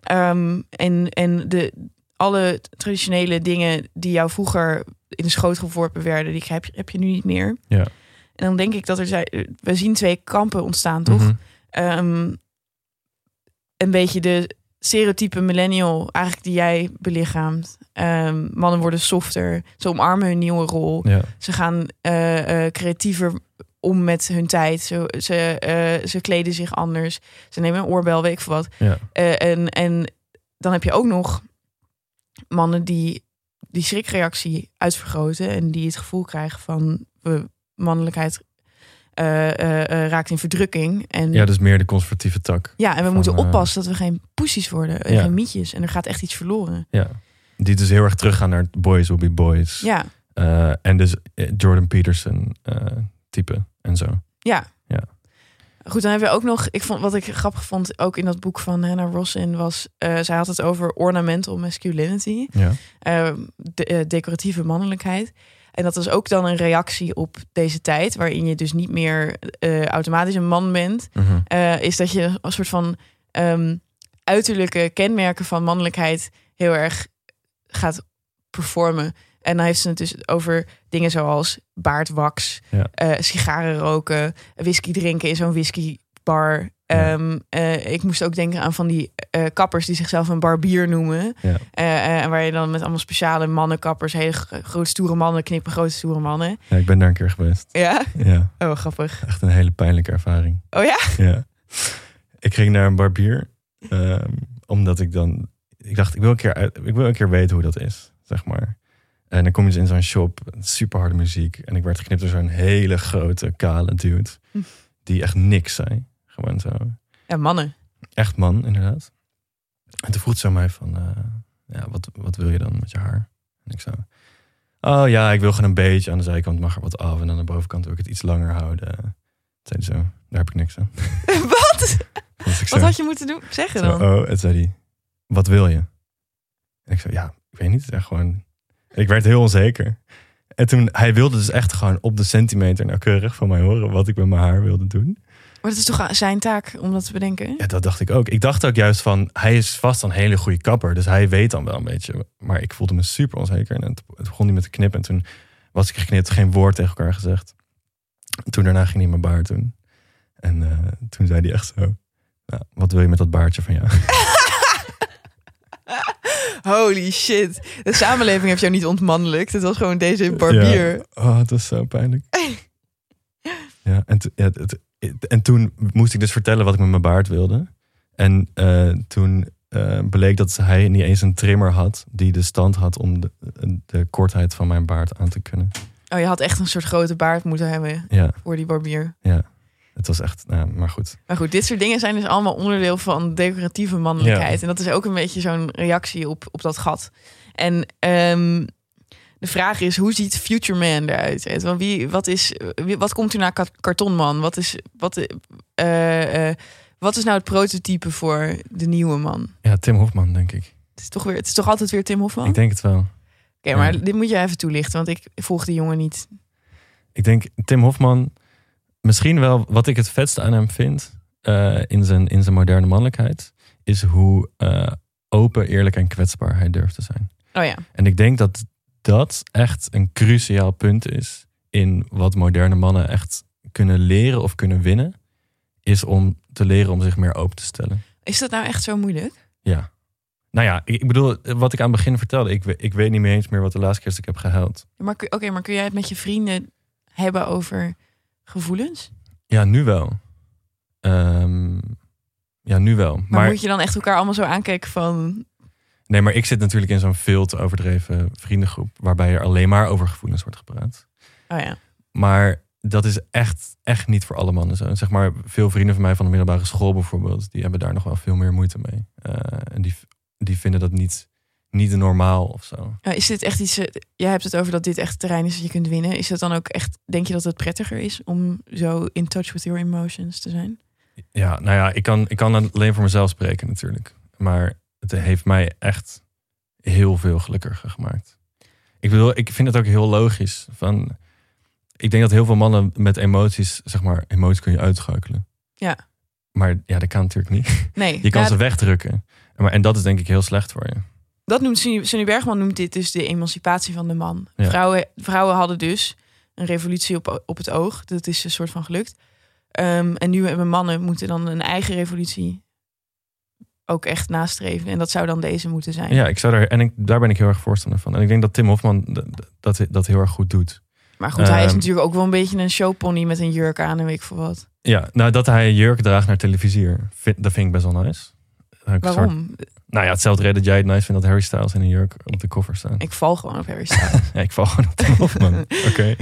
Ehm, en en de, alle traditionele dingen die jou vroeger in de schoot geworpen werden, die heb, je- heb je nu niet meer. Ja. En dan denk ik dat er zijn, we zien twee kampen ontstaan, toch? Mhm. Ehm, een beetje de stereotype millennial, eigenlijk die jij belichaamt. Ehm, mannen worden softer, ze omarmen hun nieuwe rol. Ja. Ze gaan eh, eh, creatiever om met hun tijd. Ze, ze, eh, ze kleden zich anders. Ze nemen een oorbel, weet ik veel wat. Ja. En, en dan heb je ook nog mannen die die schrikreactie uitvergroten. En die het gevoel krijgen van we, mannelijkheid eh, eh, eh, raakt in verdrukking. En ja, dus meer de conservatieve tak. ja, en we van, moeten oppassen dat we geen poesies worden. En Ja. geen mietjes. En er gaat echt iets verloren. Ja. Die dus heel erg teruggaan naar boys will be boys. Ja, en dus Jordan Peterson type en zo. ja. Ja. Goed, dan hebben we ook nog... Ik vond, wat ik grappig vond, ook in dat boek van Hannah Rossin... was, zij had het over ornamental masculinity. Ja. de, decoratieve mannelijkheid. En dat was ook dan een reactie op deze tijd... waarin je dus niet meer eh, automatisch een man bent... Mhm. eh, is dat je een soort van ehm, uiterlijke kenmerken van mannelijkheid heel erg gaat performen. En dan heeft ze het dus over dingen zoals baardwax, Ja. eh, sigaren roken, whisky drinken in zo'n Ja. Ehm, eh, ik moest ook denken aan van die eh, kappers die zichzelf een barbier noemen. Ja. Eh, en waar je dan met allemaal speciale mannenkappers, hele gro- grote stoere mannen, knippen grote stoere mannen. ja, ik ben daar een keer geweest. Ja? Ja, Oh, grappig. echt een hele pijnlijke ervaring. Oh ja? Ja. Ik ging naar een barbier. ehm, omdat ik dan... Ik dacht, ik wil, een keer uit, ik wil een keer weten hoe dat is, zeg maar. En dan kom je dus in zo'n shop, super harde muziek. En ik werd geknipt door zo'n hele grote, kale dude. Hm. Die echt niks zei. Gewoon zo. Ja, mannen. Echt man, inderdaad. En toen vroeg ze mij van... eh, ja, wat, wat wil je dan met je haar? En ik zo... Oh ja, ik wil gewoon een beetje. Aan de zijkant mag er wat af. En aan de bovenkant wil ik het iets langer houden. Toen zei zo, daar heb ik niks aan. Wat? Wat zo- had je moeten doen? Zeggen zo, dan? oh, en zei hij, wat wil je? En ik zei, ja, ik weet niet. Echt gewoon... Ik werd heel onzeker. En toen, hij wilde dus echt gewoon op de centimeter nauwkeurig van mij horen wat ik met mijn haar wilde doen. Maar het is toch zijn taak om dat te bedenken? Ja, dat dacht ik ook. Ik dacht ook juist van, hij is vast een hele goede kapper. Dus hij weet dan wel een beetje. Maar ik voelde me super onzeker. En het, begon hij met te knippen. En toen was ik geknipt, geen woord tegen elkaar gezegd. En toen daarna ging hij mijn baard doen. En eh, toen zei hij echt zo, nou, wat wil je met dat baardje van jou? Holy shit. De samenleving heeft jou niet ontmannelijkt. Het was gewoon deze barbier. Ja. Oh, het was zo pijnlijk. ja, en, ja, het- en toen moest ik dus vertellen wat ik met mijn baard wilde. En eh, toen eh, bleek dat hij niet eens een trimmer had die de stand had om de, de kortheid van mijn baard aan te kunnen. Oh, je had echt een soort grote baard moeten hebben Ja, voor die barbier. ja. Het was echt, nou, maar goed. Maar goed, dit soort dingen zijn dus allemaal onderdeel van decoratieve mannelijkheid. En dat is ook een beetje zo'n reactie op, op dat gat. En ehm, de vraag is, hoe ziet Future Man eruit? weet wel? Wie, wat, is, wie- wat komt er naar ka- kartonman? Wat is, wat, eh, wat is nou het prototype voor de nieuwe man? Ja, Tim Hofman, denk ik. Het is toch, weer, het is toch altijd weer Tim Hofman? Ik Oké, denk het wel. maar ja. dit moet je even toelichten, want ik volg die jongen niet. Ik denk Tim Hofman, misschien wel wat ik het vetste aan hem vind eh, in, zijn, in zijn moderne mannelijkheid, is hoe open, eerlijk en kwetsbaar hij durft te zijn. Oh ja, En ik denk dat dat echt een cruciaal punt is in wat moderne mannen echt kunnen leren of kunnen winnen, is om te leren om zich meer open te stellen. is dat nou echt zo moeilijk? Ja. Nou ja, ik, bedoel, wat ik aan het begin vertelde, ik, ik weet niet meer eens meer wat de laatste keer is dat ik heb gehuild. Maar, Oké, maar kun jij het met je vrienden hebben over gevoelens? Ja, nu wel. Ehm, ja, nu wel. Maar, Maar, moet je dan echt elkaar allemaal zo aankijken van... nee, maar ik zit natuurlijk in zo'n veel te overdreven vriendengroep, waarbij er alleen maar over gevoelens wordt gepraat. Oh ja, Maar dat is echt, echt niet voor alle mannen zo. Zeg maar, veel vrienden van mij van de middelbare school bijvoorbeeld, die hebben daar nog wel veel meer moeite mee. Eh, en die, die vinden dat niet, niet normaal of zo. Is dit echt iets... eh, Jij hebt het over dat dit echt terrein is dat je kunt winnen. Is het dan ook echt... Denk je dat het prettiger is om zo in touch with your emotions te zijn? Ja, nou ja, ik kan, ik kan alleen voor mezelf spreken natuurlijk. Maar het heeft mij echt heel veel gelukkiger gemaakt. Ik bedoel, ik vind het ook heel logisch. Van, ik denk dat heel veel mannen met emoties, zeg maar, emoties kun je uitschakelen. Ja. Maar ja, dat kan natuurlijk niet. Nee. Je kan ja, ze wegdrukken. Maar, en dat is denk ik heel slecht voor je. dat noemt Sunny Bergman noemt dit dus de emancipatie van de man. Ja. Vrouwen, vrouwen hadden dus een revolutie op, op het oog. Dat is een soort van gelukt. Ehm, en nu hebben mannen moeten dan een eigen revolutie ook echt nastreven. En dat zou dan deze moeten zijn. Ja, ik zou daar, en ik, daar ben ik heel erg voorstander van. En ik denk dat Tim Hofman dat, dat heel erg goed doet. Maar goed, hij is Ehm, natuurlijk ook wel een beetje een showpony met een jurk aan en weet ik veel wat. Ja, nou dat hij een jurk draagt naar televisie, vind, dat vind ik best wel nice. Soort- Waarom? nou ja, hetzelfde reden dat jij het nice vindt dat Harry Styles in een jurk op de cover staat. Ik val gewoon op Harry Styles. Ja, ik val gewoon op Tim Hofman. Oké.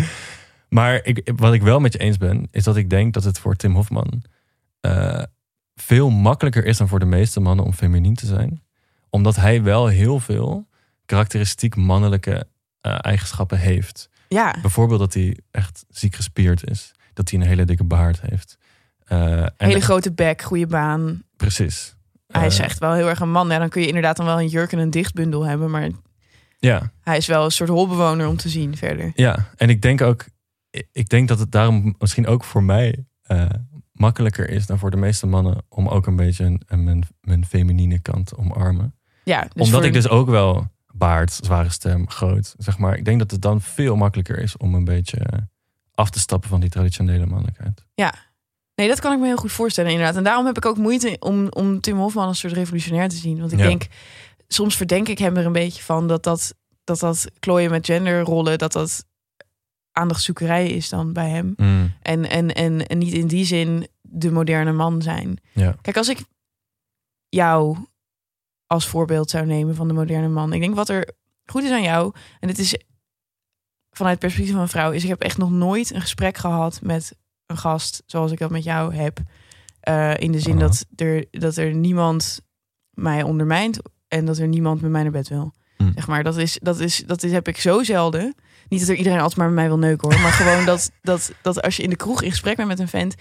Maar ik, wat ik wel met je eens ben, is dat ik denk dat het voor Tim Hofman eh, veel makkelijker is dan voor de meeste mannen om feminien te zijn. Omdat hij wel heel veel karakteristiek mannelijke eh, eigenschappen heeft. ja, Bijvoorbeeld dat hij echt ziek gespierd is. Dat hij een hele dikke baard heeft. En hele grote bek, goede baan. Precies. Hij is Eh, echt wel heel erg een man. Ja, dan kun je inderdaad dan wel een jurk en een dichtbundel hebben. Maar Ja, hij is wel een soort holbewoner om te zien verder. Ja, en ik denk ook, ik denk dat het daarom misschien ook voor mij makkelijker is dan voor de meeste mannen om ook een beetje een, een- mijn, mijn feminine kant te omarmen. Ja, dus Omdat ik dus ook wel baard, zware stem, groot, zeg maar. Ik denk dat het dan veel makkelijker is om een beetje af te stappen van die traditionele mannelijkheid. Nee, dat kan ik me heel goed voorstellen inderdaad. En daarom heb ik ook moeite om, om Tim Hofman een soort revolutionair te zien. Want ik Ja. denk, soms verdenk ik hem er een beetje van dat dat, dat, dat klooien met genderrollen, dat dat aandachtzoekerij is dan bij hem. Mm, En, en, en, en niet in die zin de moderne man zijn. Ja. Kijk, als ik jou als voorbeeld zou nemen van de moderne man. Ik denk wat er goed is aan jou, en dit is vanuit het perspectief van een vrouw, is ik heb echt nog nooit een gesprek gehad met een gast zoals ik dat met jou heb. Eh, in de zin dat, er, dat er niemand mij ondermijnt en dat er niemand met mij naar bed wil. Hm. Zeg maar, dat, is, dat, is, dat is, heb ik zo zelden. Niet dat er iedereen altijd maar met mij wil neuken hoor. Maar gewoon dat, dat, dat als je in de kroeg in gesprek bent met een vent.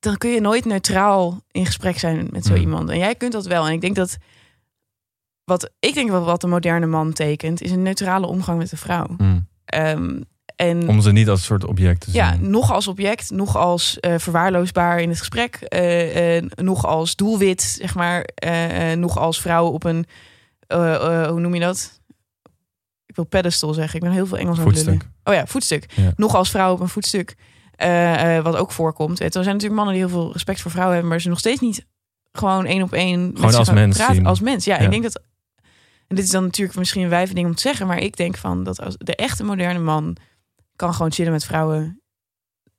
Dan kun je nooit neutraal in gesprek zijn met zo Mm. iemand. En jij kunt dat wel. En ik denk dat. Wat ik denk wat, wat de moderne man tekent, is een neutrale omgang met de vrouw. mm. Ehm, en Om ze niet als soort object te zien. ja, nog als object, nog als eh, verwaarloosbaar in het gesprek, eh, eh, nog als doelwit, zeg maar, nog als vrouw op een, hoe noem je dat? Ik wil pedestal zeggen. Ik ben heel veel Engels aan het lullen. Oh ja, voetstuk. Ja. Nog als vrouw op een voetstuk, eh, eh, wat ook voorkomt. Er zijn natuurlijk mannen die heel veel respect voor vrouwen hebben, maar ze nog steeds niet gewoon één op één Gewoon als mens praten. Als mens, ja, Ja. Ik denk dat. En dit is dan natuurlijk misschien een wijve ding om te zeggen, maar ik denk van dat als de echte moderne man kan gewoon chillen met vrouwen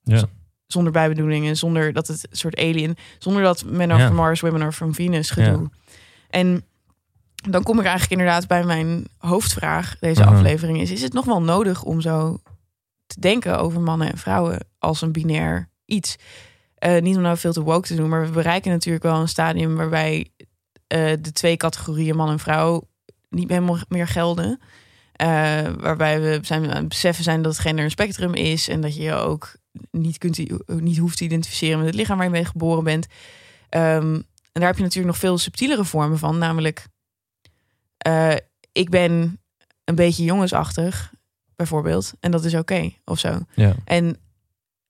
Ja. zonder bijbedoelingen, zonder dat het een soort alien, zonder dat men are Ja. from Mars, women are from Venus gedoe. En dan kom ik eigenlijk inderdaad bij mijn hoofdvraag deze Mhm. aflevering is: is het nog wel nodig om zo te denken over mannen en vrouwen als een binair iets? Eh, niet om nou veel te woke te doen, maar we bereiken natuurlijk wel een stadium waarbij eh, de twee categorieën man en vrouw niet helemaal meer gelden. Eh, waarbij we zijn aan het beseffen zijn dat het gender een spectrum is en dat je je ook niet, kunt, niet hoeft te identificeren met het lichaam waar je mee geboren bent. Ehm, en daar heb je natuurlijk nog veel subtielere vormen van, namelijk ik ben een beetje jongensachtig, bijvoorbeeld, en dat is oké of zo. Ja. En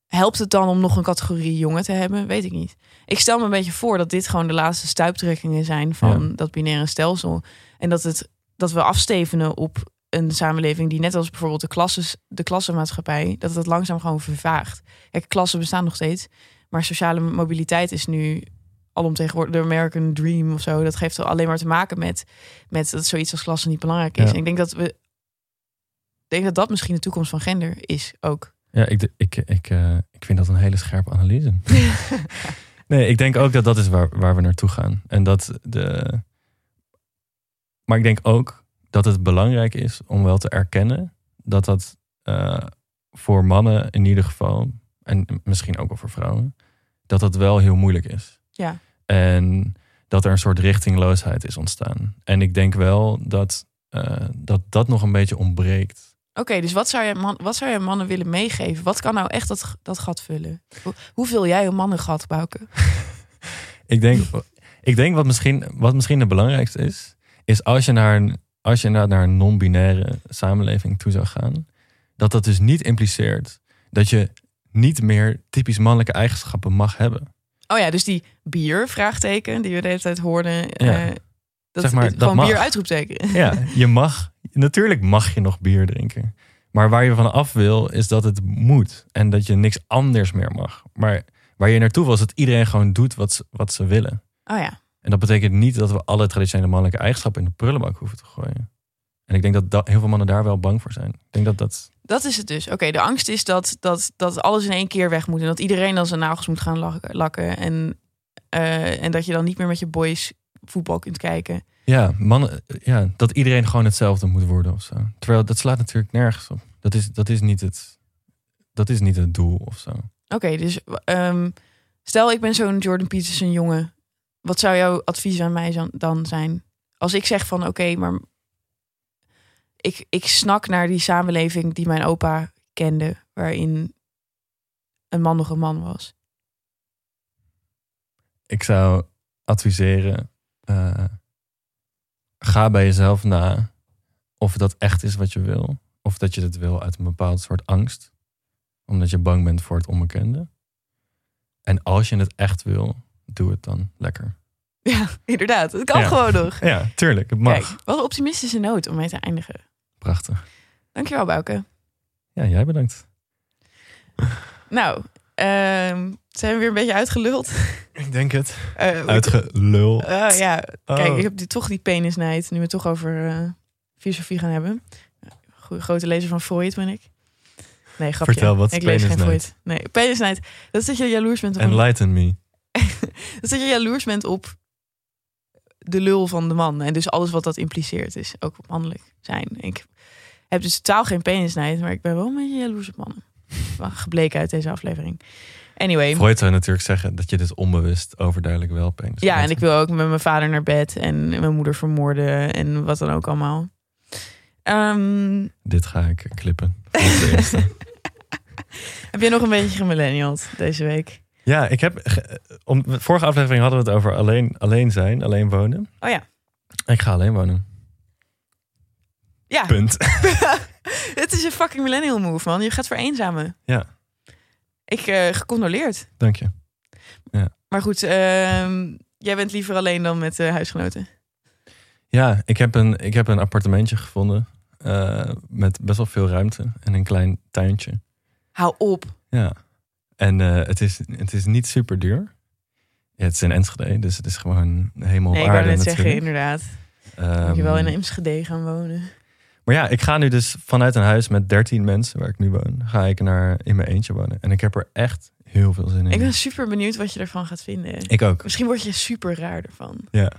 helpt het dan om nog een categorie jongen te hebben? Weet ik niet. Ik stel me een beetje voor dat dit gewoon de laatste stuiptrekkingen zijn van Ja. dat binaire stelsel. En dat, het, dat we afstevenen op een samenleving die net als bijvoorbeeld de, klasses, de klassenmaatschappij, dat het langzaam gewoon vervaagt. Kijk, klassen bestaan nog steeds, maar sociale mobiliteit is nu alomtegenwoordig de American Dream of zo. Dat geeft alleen maar te maken met, met dat zoiets als klasse niet belangrijk is. Ja. En ik denk dat we ik denk dat dat misschien de toekomst van gender is ook. Ja, ik, ik, ik, eh, ik vind dat een hele scherpe analyse. nee, ik denk ook dat dat is waar, waar we naartoe gaan. En dat de. Maar ik denk ook dat het belangrijk is om wel te erkennen dat dat eh, voor mannen in ieder geval, en misschien ook wel voor vrouwen, dat dat wel heel moeilijk is. Ja. En dat er een soort richtingloosheid is ontstaan. En ik denk wel dat eh, dat, dat nog een beetje ontbreekt. Oké, dus wat zou, je man, wat zou je mannen willen meegeven? Wat kan nou echt dat, dat gat vullen? Hoe, vul jij een mannengat, Bouke? Ik denk, ik denk wat, misschien, wat misschien het belangrijkste is, is als je naar een, als je naar een non-binaire samenleving toe zou gaan, dat dat dus niet impliceert dat je niet meer typisch mannelijke eigenschappen mag hebben. Oh ja, dus die bier, vraagteken, die we de hele tijd hoorden. Ja. eh, Dat, Zeg maar, dat gewoon bier uitroepteken. Ja, je mag, natuurlijk mag je nog bier drinken. Maar waar je van af wil, is dat het moet. En dat je niks anders meer mag. Maar waar je naartoe wil, is dat iedereen gewoon doet wat ze, wat ze willen. Oh ja. En dat betekent niet dat we alle traditionele mannelijke eigenschappen in de prullenbak hoeven te gooien. En ik denk dat, dat heel veel mannen daar wel bang voor zijn. Ik denk dat dat. Dat is het dus. Oké, de angst is dat, dat, dat alles in één keer weg moet. En dat iedereen dan zijn nagels moet gaan lak- lakken. En, eh, en dat je dan niet meer met je boys voetbal kunt kijken. Ja, mannen, ja, dat iedereen gewoon hetzelfde moet worden of zo. Terwijl dat slaat natuurlijk nergens op. Dat is, dat is, niet, het, dat is niet het doel of zo. Oké, dus ehm, stel ik ben zo'n Jordan Peterson jongen. Wat zou jouw advies aan mij dan zijn? Als ik zeg van oké, maar ik, ik snak naar die samenleving die mijn opa kende. Waarin een man nog een man was. Ik zou adviseren: eh, ga bij jezelf na of dat echt is wat je wil. Of dat je het wil uit een bepaald soort angst, omdat je bang bent voor het onbekende. En als je het echt wil, doe het dan lekker. Ja, inderdaad. Het kan Ja. gewoon nog. Ja, tuurlijk, het mag. Kijk, wat een optimistische noot om mee te eindigen. Prachtig. Dankjewel, Bouke. Ja, jij bedankt. Nou, zijn we weer een beetje uitgeluld? Ik denk het. Eh, Uitgelul. Oh ja, kijk, Oh. ik heb die, toch die penisnijd. Nu we het toch over eh, filosofie gaan hebben. Goeie, grote lezer van Freud ben ik. Nee, grapje. Vertel, wat ik lees geen? Freud. Nee, penisnijd. Dat is dat je jaloers bent op, Enlighten me. dat is dat je jaloers bent op de lul van de man. En dus alles wat dat impliceert is ook mannelijk zijn. Ik heb dus totaal geen penisnijd, maar ik ben wel een beetje jaloers op mannen. Gebleken uit deze aflevering. Anyway. Freud zou natuurlijk zeggen dat je dit onbewust overduidelijk wel penis Ja, en ik wil ook met mijn vader naar bed en mijn moeder vermoorden en wat dan ook allemaal. Ehm, Dit ga ik klippen. Heb je nog een beetje gemillenniald deze week? ja, ik heb... Om, vorige aflevering hadden we het over alleen, alleen zijn, alleen wonen. Oh ja. Ik ga alleen wonen. Ja, Punt. het is een fucking millennial move, man. Je gaat vereenzamen. Ja. Ik, eh gecondoleerd. Dank je. Maar goed, ehm, jij bent liever alleen dan met eh, huisgenoten. Ja, ik heb een, ik heb een appartementje gevonden. eh, met best wel veel ruimte en een klein tuintje. Hou op. Ja. En het, is, het is niet super duur. Ja, het is in Enschede, dus het is gewoon helemaal Nee, op ik wou aarde net zeggen, inderdaad. Moet je Ehm, wel in Enschede gaan wonen. Maar ja, ik ga nu dus vanuit een huis met 13 mensen waar ik nu woon, ga ik naar in mijn eentje wonen. En ik heb er echt heel veel zin in. Ik ben super benieuwd wat je ervan gaat vinden. Ik ook. Misschien word je super raar ervan. Ja.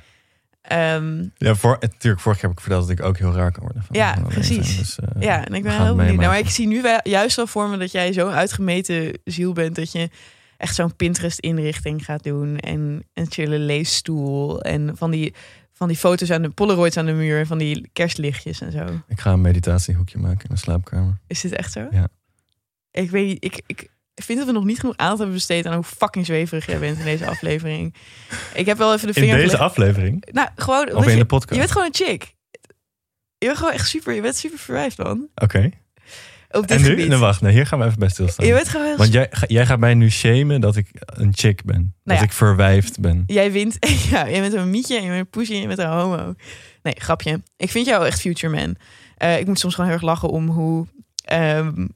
Ehm, Ja, voor, natuurlijk, vorig jaar heb ik verteld dat ik ook heel raar kan worden. Van Ja, van precies. Dus, eh, ja, en ik ben heel benieuwd. Nou, maar ik zie nu wel juist wel voor me dat jij zo'n uitgemeten ziel bent dat je echt zo'n Pinterest-inrichting gaat doen en een chille leesstoel en van die, van die foto's aan de Polaroids aan de muur en van die kerstlichtjes en zo. Ik ga een meditatiehoekje maken in de slaapkamer. Is dit echt zo? Ja. Ik weet niet, ik, ik vind dat we nog niet genoeg aandacht hebben besteed aan hoe fucking zweverig jij bent in deze aflevering. Ik heb wel even de In vinger deze gelegd- aflevering? Nou, gewoon. Of in je, de podcast? Je bent gewoon een chick. Je bent gewoon echt super. Je bent super verwijfd, man. Oké. Op dit En nu? gebied. Nou, wacht. Nee, hier gaan we even bij stilstaan. Je bent gewoon Want jij, ga- jij gaat mij nu shamen dat ik een chick ben. dat Nou ja. ik verwijfd ben. Jij wint. Ja, jij bent een mietje, en je bent een poesje en je bent een homo. Nee, grapje. Ik vind jou echt future man. Eh, ik moet soms gewoon heel erg lachen om hoe ehm,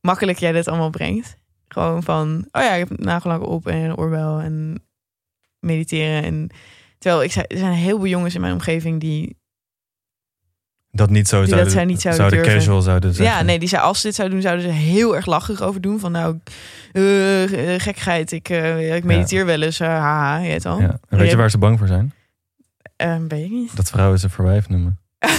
makkelijk jij dit allemaal brengt. Gewoon van, oh ja, ik heb nagellakken op en een oorbel en mediteren. En, terwijl ik, zei- er zijn heel veel jongens in mijn omgeving die Dat niet zo Die dat zouden, zij niet zouden zouden durven. casual zouden zeggen. Ja, nee, die zei als ze dit zouden doen, zouden ze heel erg lachig over doen. Van nou, eh, gekkigheid, ik, eh, ik mediteer wel eens, eh, haha, je weet al. Ja. Weet je waar ze bang voor zijn? Eh, weet ik niet. Dat vrouwen ze verwijf noemen.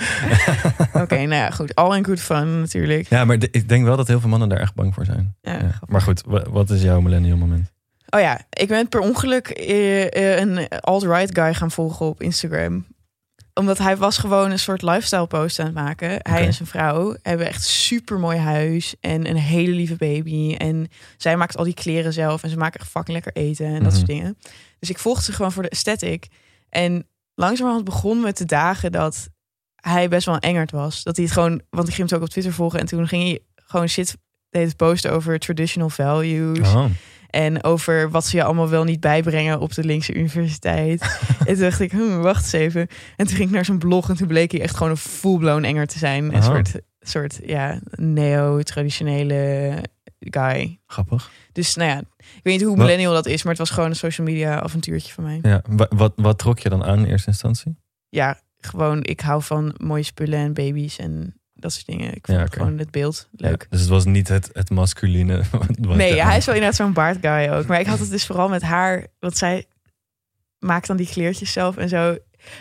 Oké, nou ja, goed. All in good fun natuurlijk. Ja, maar de- ik denk wel dat heel veel mannen daar echt bang voor zijn. Ja. Maar goed, wa- wat is jouw millennial moment? Oh ja, ik ben per ongeluk een alt-right guy gaan volgen op Instagram. Omdat hij was gewoon een soort lifestyle post aan het maken. Hij en zijn vrouw hebben echt super mooi huis en een hele lieve baby. En zij maakt al die kleren zelf en ze maken echt fucking lekker eten en dat Mhm. soort dingen. Dus ik volgde ze gewoon voor de aesthetic. En langzamerhand begon me te dagen dat hij best wel een engert was. Dat hij het gewoon, want ik ging hem ook op Twitter volgen en toen ging hij gewoon shit deed het posten over traditional values. Oh. En over wat ze je allemaal wel niet bijbrengen op de linkse universiteit. en toen dacht ik, hm, wacht eens even. En toen ging ik naar zijn blog en toen bleek hij echt gewoon een full-blown enger te zijn. Een Oh. soort, soort ja, neo-traditionele guy. Grappig. Dus nou ja, ik weet niet hoe Wat- millennial dat is, maar het was gewoon een social media avontuurtje van mij. Ja, wa- wat, wat trok je dan aan in eerste instantie? Ja, gewoon, ik hou van mooie spullen en baby's en dat soort dingen. Ik vond Ja, gewoon het beeld leuk. Ja, dus het was niet het, het masculine. nee, ja, hij is wel inderdaad zo'n baardguy ook. Maar ik had het dus vooral met haar, want zij maakt dan die kleertjes zelf en zo.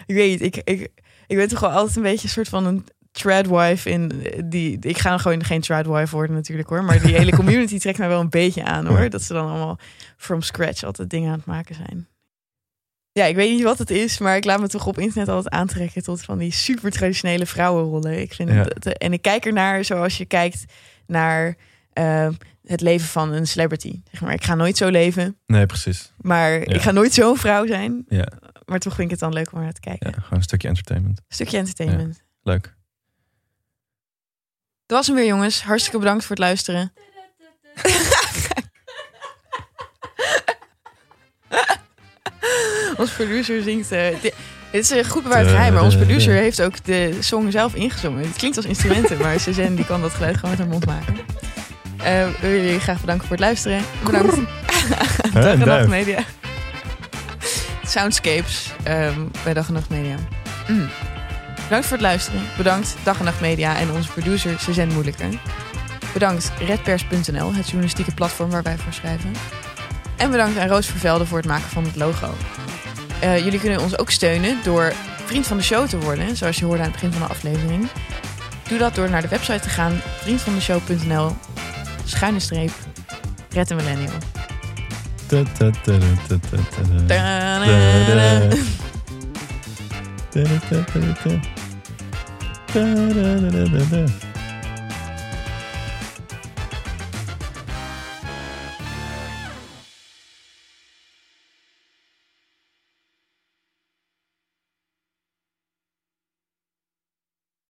Ik weet niet, ik, ik, ik ben toch wel altijd een beetje een soort van een tradwife in die. Ik ga gewoon geen tradwife worden natuurlijk hoor, maar die hele community trekt mij wel een beetje aan hoor. Dat ze dan allemaal from scratch altijd dingen aan het maken zijn. Ja, ik weet niet wat het is, maar ik laat me toch op internet altijd aantrekken tot van die super traditionele vrouwenrollen. Ik vind Ja. het, en ik kijk ernaar zoals je kijkt naar eh, het leven van een celebrity. Zeg maar, ik ga nooit zo leven, Nee, precies. maar Ja. ik ga nooit zo'n vrouw zijn. Ja, Maar toch vind ik het dan leuk om naar te kijken. ja, gewoon een stukje entertainment. Stukje entertainment. Leuk. Dat was hem weer, jongens. Hartstikke bedankt voor het luisteren. Ons producer zingt. eh, di- dit is een goed bewaard geheim, maar onze producer heeft ook de song zelf ingezongen. Het klinkt als instrumenten, maar Suzanne die kan dat geluid gewoon met haar mond maken. Eh, we willen jullie graag bedanken voor het luisteren. Bedankt. Dag en Nacht. Media. Soundscapes ehm, bij Dag en Nacht Media. Mm. Bedankt voor het luisteren. Bedankt Dag en Nacht Media en onze producer Suzanne Moeilijker. Bedankt redpers.nl, het journalistieke platform waar wij voor schrijven. En bedankt aan Roos Vervelde voor het maken van het logo. Eh, jullie kunnen ons ook steunen door vriend van de show te worden, zoals je hoorde aan het begin van de aflevering. Doe dat door naar de website te gaan, vriendvandeshow.nl, schuine streep, Red een Millennial. Da- da- da.